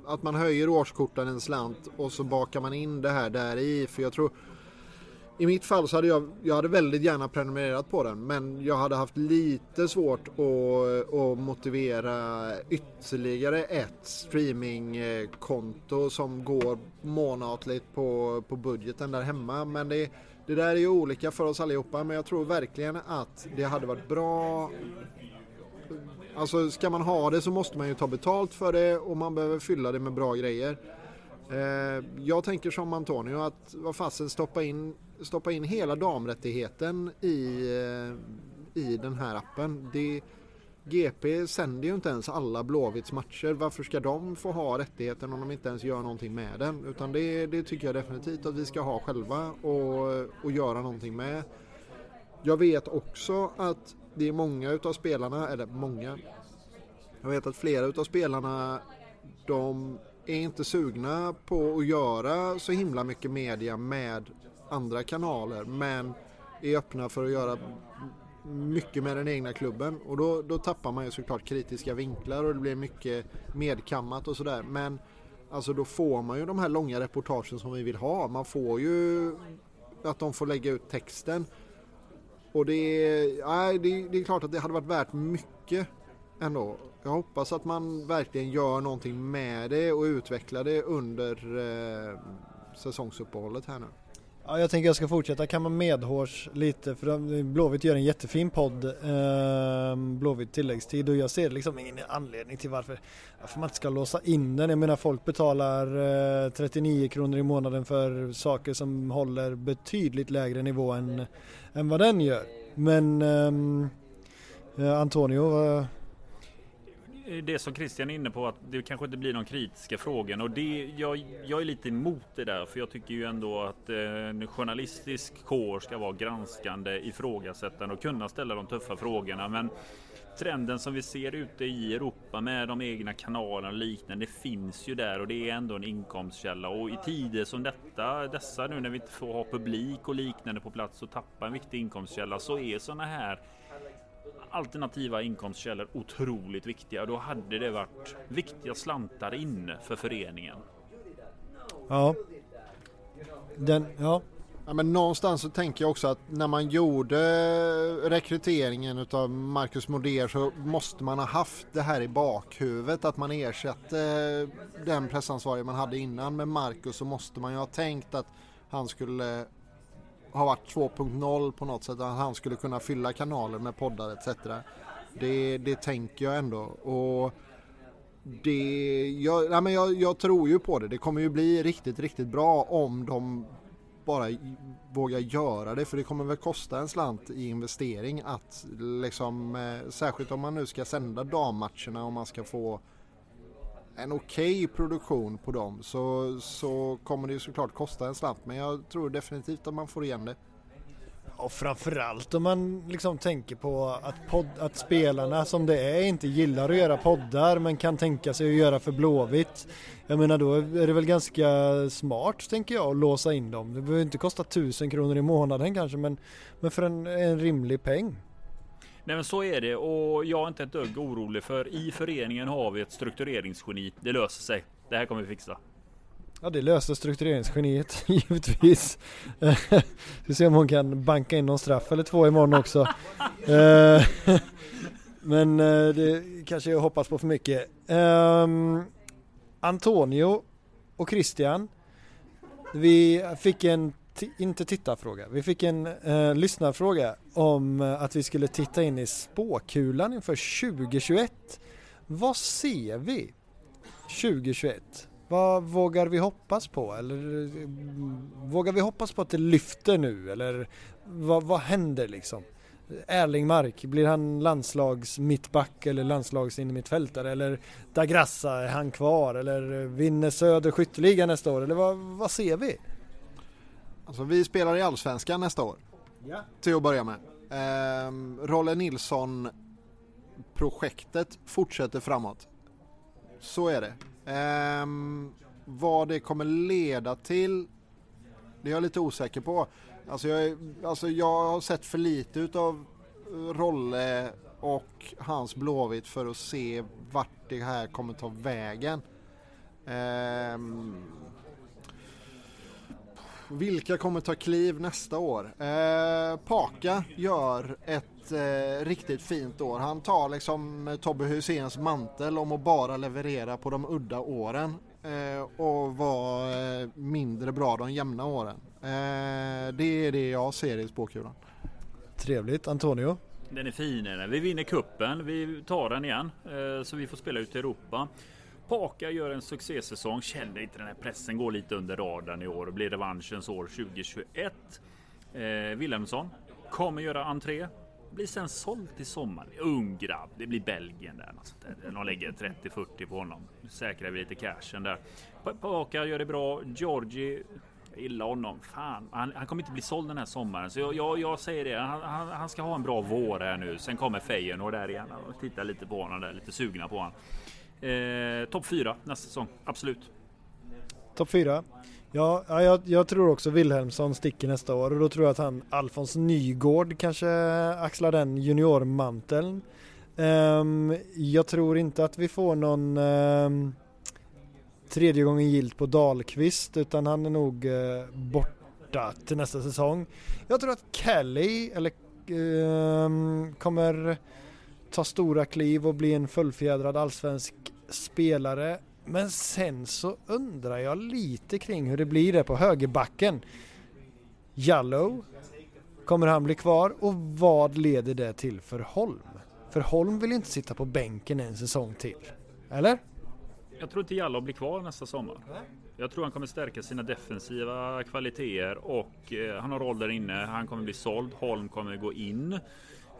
att man höjer årskorten en slant och så bakar man in det här där i. För jag tror i mitt fall så hade jag, jag hade väldigt gärna prenumererat på den men jag hade haft lite svårt att, att motivera ytterligare ett streamingkonto som går månatligt på, på budgeten där hemma. Men det, det där är ju olika för oss allihopa men jag tror verkligen att det hade varit bra Alltså ska man ha det så måste man ju ta betalt för det och man behöver fylla det med bra grejer. Eh, jag tänker som Antonio att vad fasen stoppa in, stoppa in hela damrättigheten i, eh, i den här appen. Det, GP sänder ju inte ens alla Blåvitts matcher. Varför ska de få ha rättigheten om de inte ens gör någonting med den? Utan det, det tycker jag definitivt att vi ska ha själva och, och göra någonting med. Jag vet också att det är många utav spelarna, eller många, jag vet att flera utav spelarna de är inte sugna på att göra så himla mycket media med andra kanaler men är öppna för att göra mycket med den egna klubben. Och då, då tappar man ju såklart kritiska vinklar och det blir mycket medkammat och sådär. Men alltså då får man ju de här långa reportagen som vi vill ha. Man får ju att de får lägga ut texten. Och det är, nej, det, det är klart att det hade varit värt mycket ändå. Jag hoppas att man verkligen gör någonting med det och utvecklar det under eh, säsongsuppehållet här nu. Ja, jag tänker jag ska fortsätta kamma medhårs lite för Blåvitt gör en jättefin podd, eh, Blåvitt tilläggstid och jag ser liksom ingen anledning till varför, varför man inte ska låsa in den. Jag menar folk betalar eh, 39 kronor i månaden för saker som håller betydligt lägre nivå än, än vad den gör. Men ehm, eh, Antonio, Eh, det som Christian är inne på att det kanske inte blir de kritiska frågorna och det, jag, jag är lite emot det där för jag tycker ju ändå att eh, en journalistisk kår ska vara granskande, ifrågasättande och kunna ställa de tuffa frågorna. Men trenden som vi ser ute i Europa med de egna kanalerna och liknande, det finns ju där och det är ändå en inkomstkälla och i tider som detta, dessa nu när vi inte får ha publik och liknande på plats och tappa en viktig inkomstkälla så är sådana här alternativa inkomstkällor otroligt viktiga. Då hade det varit viktiga slantar in för föreningen. Ja. Den, ja. Ja, men någonstans så tänker jag också att när man gjorde rekryteringen utav Marcus Moder så måste man ha haft det här i bakhuvudet att man ersatte den pressansvarige man hade innan med Marcus så måste man ju ha tänkt att han skulle har varit 2.0 på något sätt. Att han skulle kunna fylla kanaler med poddar etc. Det, det tänker jag ändå. Och det, jag, nej men jag, jag, tror ju på det. Det kommer ju bli riktigt, riktigt bra om de bara vågar göra det. För det kommer väl kosta en slant i investering att liksom, eh, särskilt om man nu ska sända dammatcherna och man ska få en okej okay produktion på dem så, så kommer det ju såklart kosta en slant men jag tror definitivt att man får igen det. Och framförallt om man liksom tänker på att, podd, att spelarna som det är inte gillar att göra poddar men kan tänka sig att göra för Blåvitt. Jag menar då är det väl ganska smart tänker jag att låsa in dem. Det behöver inte kosta tusen kronor i månaden kanske men, men för en, en rimlig peng. Nej men så är det och jag är inte ett dugg orolig för i föreningen har vi ett struktureringsgeni. Det löser sig. Det här kommer vi fixa. Ja det löser struktureringsgeniet givetvis. Vi se om hon kan banka in någon straff eller två imorgon också. Eh, men eh, det kanske jag hoppas på för mycket. Um, Antonio och Christian. Vi fick en inte tittarfråga. Vi fick en eh, lyssnarfråga om eh, att vi skulle titta in i spåkulan inför 2021. Vad ser vi 2021? Vad vågar vi hoppas på? Eller eh, vågar vi hoppas på att det lyfter nu? Eller vad, vad händer liksom? Erling Mark, blir han landslags mittback eller landslags mittfältare eller Dagrassa, är han kvar eller eh, vinner Söder skytteliga nästa år eller vad, vad ser vi? Alltså vi spelar i Allsvenskan nästa år. Ja. Till att börja med. Ehm, Rolle Nilsson projektet fortsätter framåt. Så är det. Ehm, vad det kommer leda till det är jag lite osäker på. Alltså jag, alltså jag har sett för lite utav Rolle och hans Blåvitt för att se vart det här kommer ta vägen. Ehm, vilka kommer ta kliv nästa år? Eh, Paka gör ett eh, riktigt fint år. Han tar liksom Tobbe Husens mantel om att bara leverera på de udda åren eh, och vara eh, mindre bra de jämna åren. Eh, det är det jag ser i spåkulan. Trevligt. Antonio? Den är fin. Vi vinner kuppen. Vi tar den igen eh, så vi får spela ut i Europa. Paka gör en succésäsong, känner inte den här pressen, går lite under radarn i år och blir revanschens år 2021. Eh, Wilhelmsson kommer göra entré. Blir sen såld till sommaren. Ung grabb, det blir Belgien där. Alltså, de lägger 30-40 på honom. Säkrar vi lite cashen där. Paka gör det bra. Georgi illa honom. Fan, han, han, kommer inte bli såld den här sommaren. Så jag, jag, jag säger det. Han, han, han, ska ha en bra vår här nu. Sen kommer Feyenoord där igen och tittar lite på honom där. Lite sugna på honom. Eh, Topp 4 nästa säsong. Absolut. Topp 4. Ja, jag, jag, tror också Wilhelmsson sticker nästa år och då tror jag att han Alfons Nygård kanske axlar den juniormanteln. Um, jag tror inte att vi får någon um, tredje gången gilt på Dahlqvist utan han är nog uh, borta till nästa säsong. Jag tror att Kelly eller, um, kommer ta stora kliv och bli en fullfjädrad allsvensk spelare. Men sen så undrar jag lite kring hur det blir där på högerbacken. Jallow, kommer han bli kvar och vad leder det till för Holm? För Holm vill inte sitta på bänken en säsong till. Eller? Jag tror inte Jallow blir kvar nästa sommar. Jag tror han kommer stärka sina defensiva kvaliteter och eh, han har roll där inne. Han kommer bli såld. Holm kommer gå in.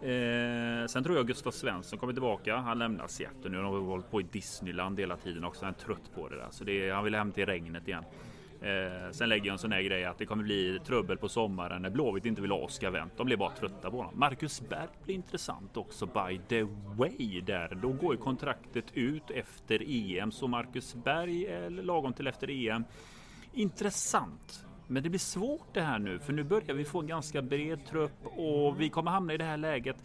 Eh, sen tror jag Gustav Svensson kommer tillbaka. Han lämnar Seattle nu. Han har hållit på i Disneyland hela tiden också. Han är trött på det där. Så det är, han vill hem till regnet igen. Eh, sen lägger jag en sån här grej att det kommer bli trubbel på sommaren när Blåvitt inte vill ha Oskar Wendt. De blir bara trötta på honom. Marcus Berg blir intressant också by the way där. Då går ju kontraktet ut efter EM så Marcus Berg är lagom till efter EM. Intressant. Men det blir svårt det här nu, för nu börjar vi få en ganska bred trupp och vi kommer hamna i det här läget.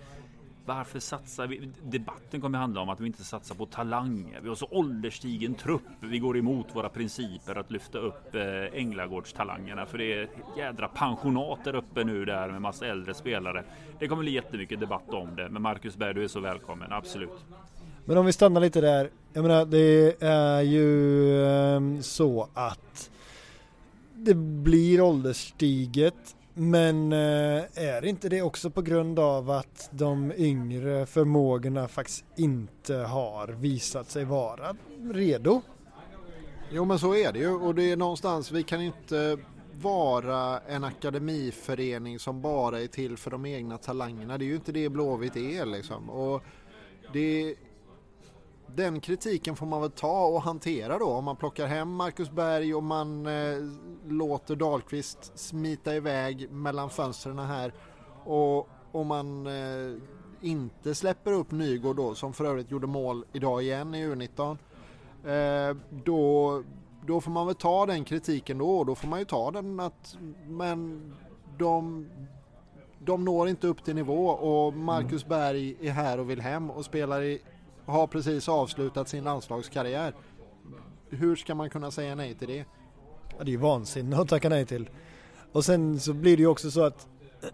Varför satsar vi? Debatten kommer handla om att vi inte satsar på talanger. Vi har så ålderstigen trupp. Vi går emot våra principer att lyfta upp eh, Änglagårdstalangerna för det är jädra pensionat där uppe nu där med massa äldre spelare. Det kommer bli jättemycket debatt om det. Men Marcus Berg, du är så välkommen, absolut. Men om vi stannar lite där. Jag menar, det är ju ehm, så att det blir ålderstiget. Men eh, är inte det också på grund av att de yngre förmågorna faktiskt inte har visat sig vara redo? Jo men så är det ju och det är någonstans, vi kan inte vara en akademiförening som bara är till för de egna talangerna. Det är ju inte det Blåvitt är liksom. Och det den kritiken får man väl ta och hantera då. Om man plockar hem Marcus Berg och man eh, låter Dahlqvist smita iväg mellan fönstren här och, och man eh, inte släpper upp Nygård då som för övrigt gjorde mål idag igen i U19. Eh, då, då får man väl ta den kritiken då och då får man ju ta den att men de, de når inte upp till nivå och Marcus Berg är här och vill hem och spelar i har precis avslutat sin landslagskarriär. Hur ska man kunna säga nej till det? Ja, det är ju vansinne att tacka nej till. Och sen så blir det ju också så att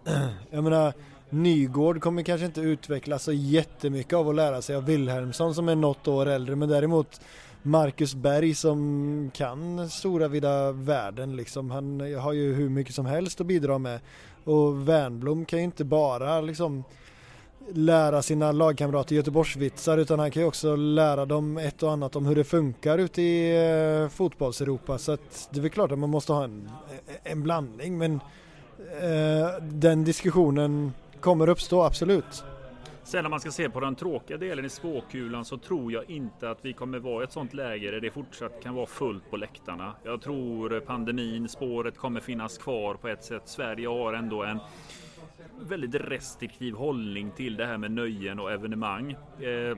jag menar Nygård kommer kanske inte utvecklas så jättemycket av att lära sig av Wilhelmsson som är något år äldre men däremot Marcus Berg som kan stora vida världen liksom. Han har ju hur mycket som helst att bidra med. Och Wernblom kan ju inte bara liksom lära sina lagkamrater Göteborgsvitsar utan han kan ju också lära dem ett och annat om hur det funkar ute i eh, fotbollseuropa så att det är väl klart att man måste ha en, eh, en blandning men eh, den diskussionen kommer uppstå absolut. Sen om man ska se på den tråkiga delen i spåkulan så tror jag inte att vi kommer vara i ett sånt läge där det fortsatt kan vara fullt på läktarna. Jag tror pandemin, spåret kommer finnas kvar på ett sätt. Sverige har ändå en väldigt restriktiv hållning till det här med nöjen och evenemang. Eh,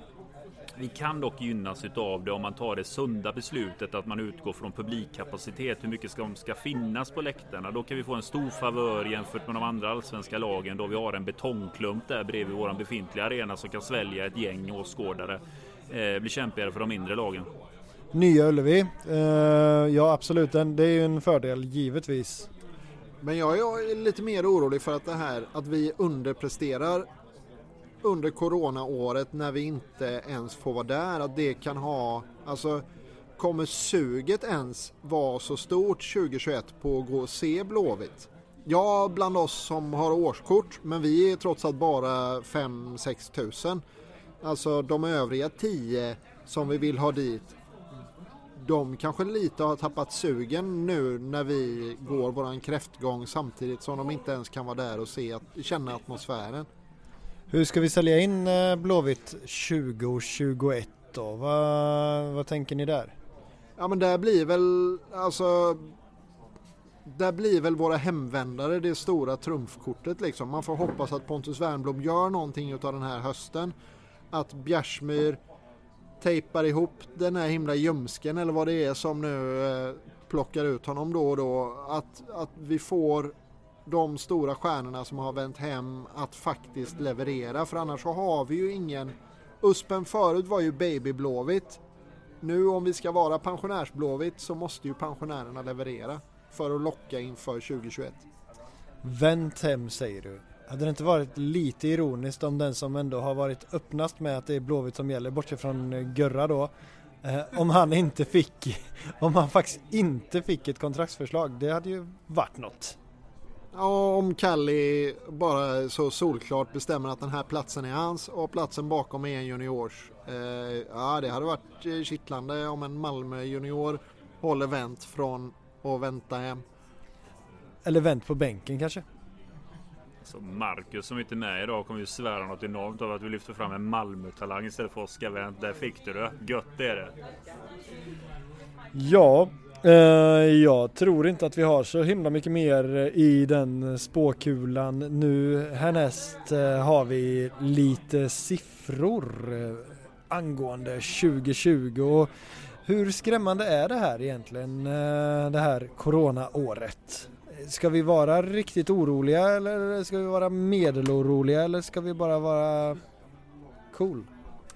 vi kan dock gynnas utav det om man tar det sunda beslutet att man utgår från publikkapacitet. Hur mycket ska, ska finnas på läktarna? Då kan vi få en stor favör jämfört med de andra allsvenska lagen då vi har en betongklump där bredvid vår befintliga arena som kan svälja ett gäng åskådare. Eh, blir kämpigare för de mindre lagen. Nya Ullevi, eh, ja absolut, det är ju en fördel givetvis. Men jag är lite mer orolig för att det här att vi underpresterar under coronaåret när vi inte ens får vara där. Att det kan ha, alltså kommer suget ens vara så stort 2021 på att gå och se Blåvitt? Ja, bland oss som har årskort, men vi är trots allt bara 5-6 tusen. Alltså de övriga 10 som vi vill ha dit de kanske lite har tappat sugen nu när vi går våran kräftgång samtidigt som de inte ens kan vara där och se, känna atmosfären. Hur ska vi sälja in eh, Blåvitt 2021 då? Vad, vad tänker ni där? Ja men där blir väl alltså där blir väl våra hemvändare det stora trumfkortet liksom. Man får hoppas att Pontus Wernbloom gör någonting utav den här hösten. Att Bjärsmyr tejpar ihop den här himla ljumsken eller vad det är som nu eh, plockar ut honom då och då. Att, att vi får de stora stjärnorna som har vänt hem att faktiskt leverera. För annars så har vi ju ingen... Uspen förut var ju babyblåvitt. Nu om vi ska vara pensionärsblåvitt så måste ju pensionärerna leverera för att locka inför 2021. Vänt hem säger du. Hade det inte varit lite ironiskt om den som ändå har varit öppnast med att det är Blåvitt som gäller, bortsett från eh, Görra då, eh, om han inte fick, om han faktiskt inte fick ett kontraktsförslag, det hade ju varit något. Ja, om Kalli bara så solklart bestämmer att den här platsen är hans och platsen bakom är en juniors. Eh, ja, det hade varit eh, kittlande om en Malmö junior håller vänt från att vänta hem. Eller vänt på bänken kanske. Så Marcus som inte är med idag kommer ju svära något enormt av att vi lyfter fram en Malmö-talang istället för Oskar Wendt. Där fick du det. Gött är det. Ja, eh, jag tror inte att vi har så himla mycket mer i den spåkulan. Nu härnäst eh, har vi lite siffror eh, angående 2020 och hur skrämmande är det här egentligen, eh, det här coronaåret? Ska vi vara riktigt oroliga eller ska vi vara medeloroliga eller ska vi bara vara cool?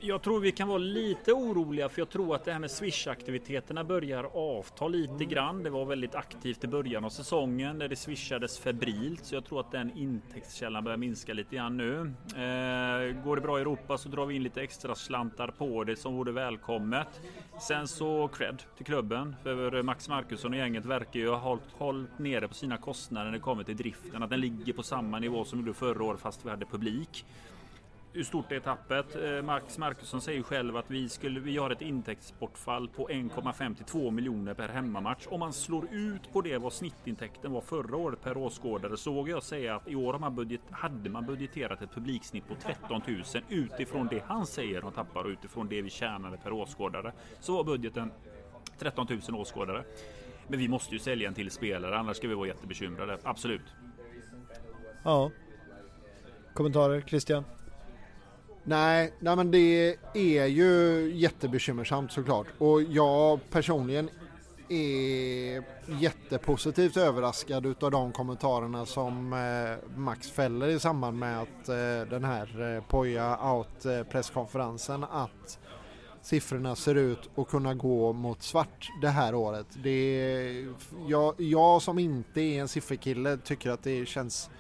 Jag tror vi kan vara lite oroliga för jag tror att det här med Swish-aktiviteterna börjar avta lite grann. Det var väldigt aktivt i början av säsongen där det swishades febrilt så jag tror att den intäktskällan börjar minska lite grann nu. Eh, går det bra i Europa så drar vi in lite extra slantar på det som vore välkommet. Sen så cred till klubben för Max Markusson och gänget verkar ju ha hållit, hållit nere på sina kostnader när det kommer till driften. Att den ligger på samma nivå som gjorde förra året fast vi hade publik hur stort är tappet? Eh, Max Markusson säger själv att vi, skulle, vi har ett intäktsbortfall på 1,5 till 2 miljoner per hemmamatch. Om man slår ut på det vad snittintäkten var förra året per åskådare så vågar jag säga att i år har man budget, hade man budgeterat ett publiksnitt på 13 000 utifrån det han säger de tappar och utifrån det vi tjänade per åskådare. Så var budgeten 13 000 åskådare. Men vi måste ju sälja en till spelare annars ska vi vara jättebekymrade. Absolut. Ja. Kommentarer Christian? Nej, nej men det är ju jättebekymmersamt såklart. Och jag personligen är jättepositivt överraskad utav de kommentarerna som eh, Max fäller i samband med att eh, den här eh, Poya Poja Out presskonferensen att siffrorna ser ut att kunna gå mot svart det här året. Det är, jag, jag som inte är en sifferkille tycker att det känns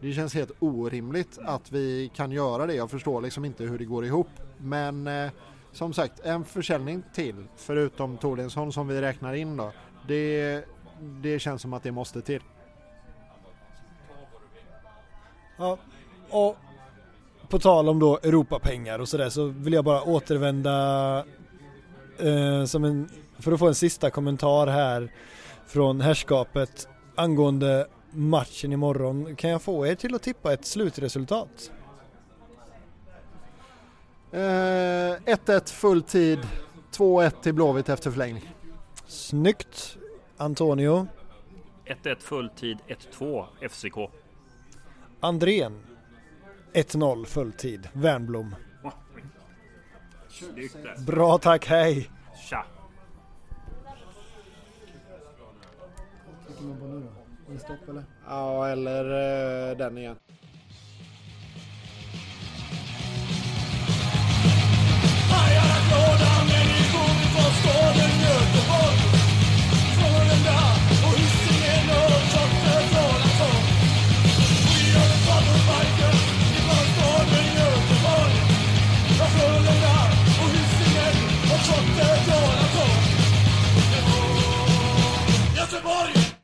det känns helt orimligt att vi kan göra det. Jag förstår liksom inte hur det går ihop. Men eh, som sagt, en försäljning till förutom Torlinsson som vi räknar in då. Det, det känns som att det måste till. Ja, och på tal om då Europapengar och sådär så vill jag bara återvända eh, som en, för att få en sista kommentar här från herrskapet angående matchen imorgon. Kan jag få er till att tippa ett slutresultat? 1-1 eh, full tid, 2-1 till Blåvitt efter förlängning. Snyggt! Antonio? 1-1 fulltid, 1-2 FCK. Andrén? 1-0 fulltid, Wernblom. Bra tack, hej! Tja! Instopp eller? Ja, eller uh, den igen.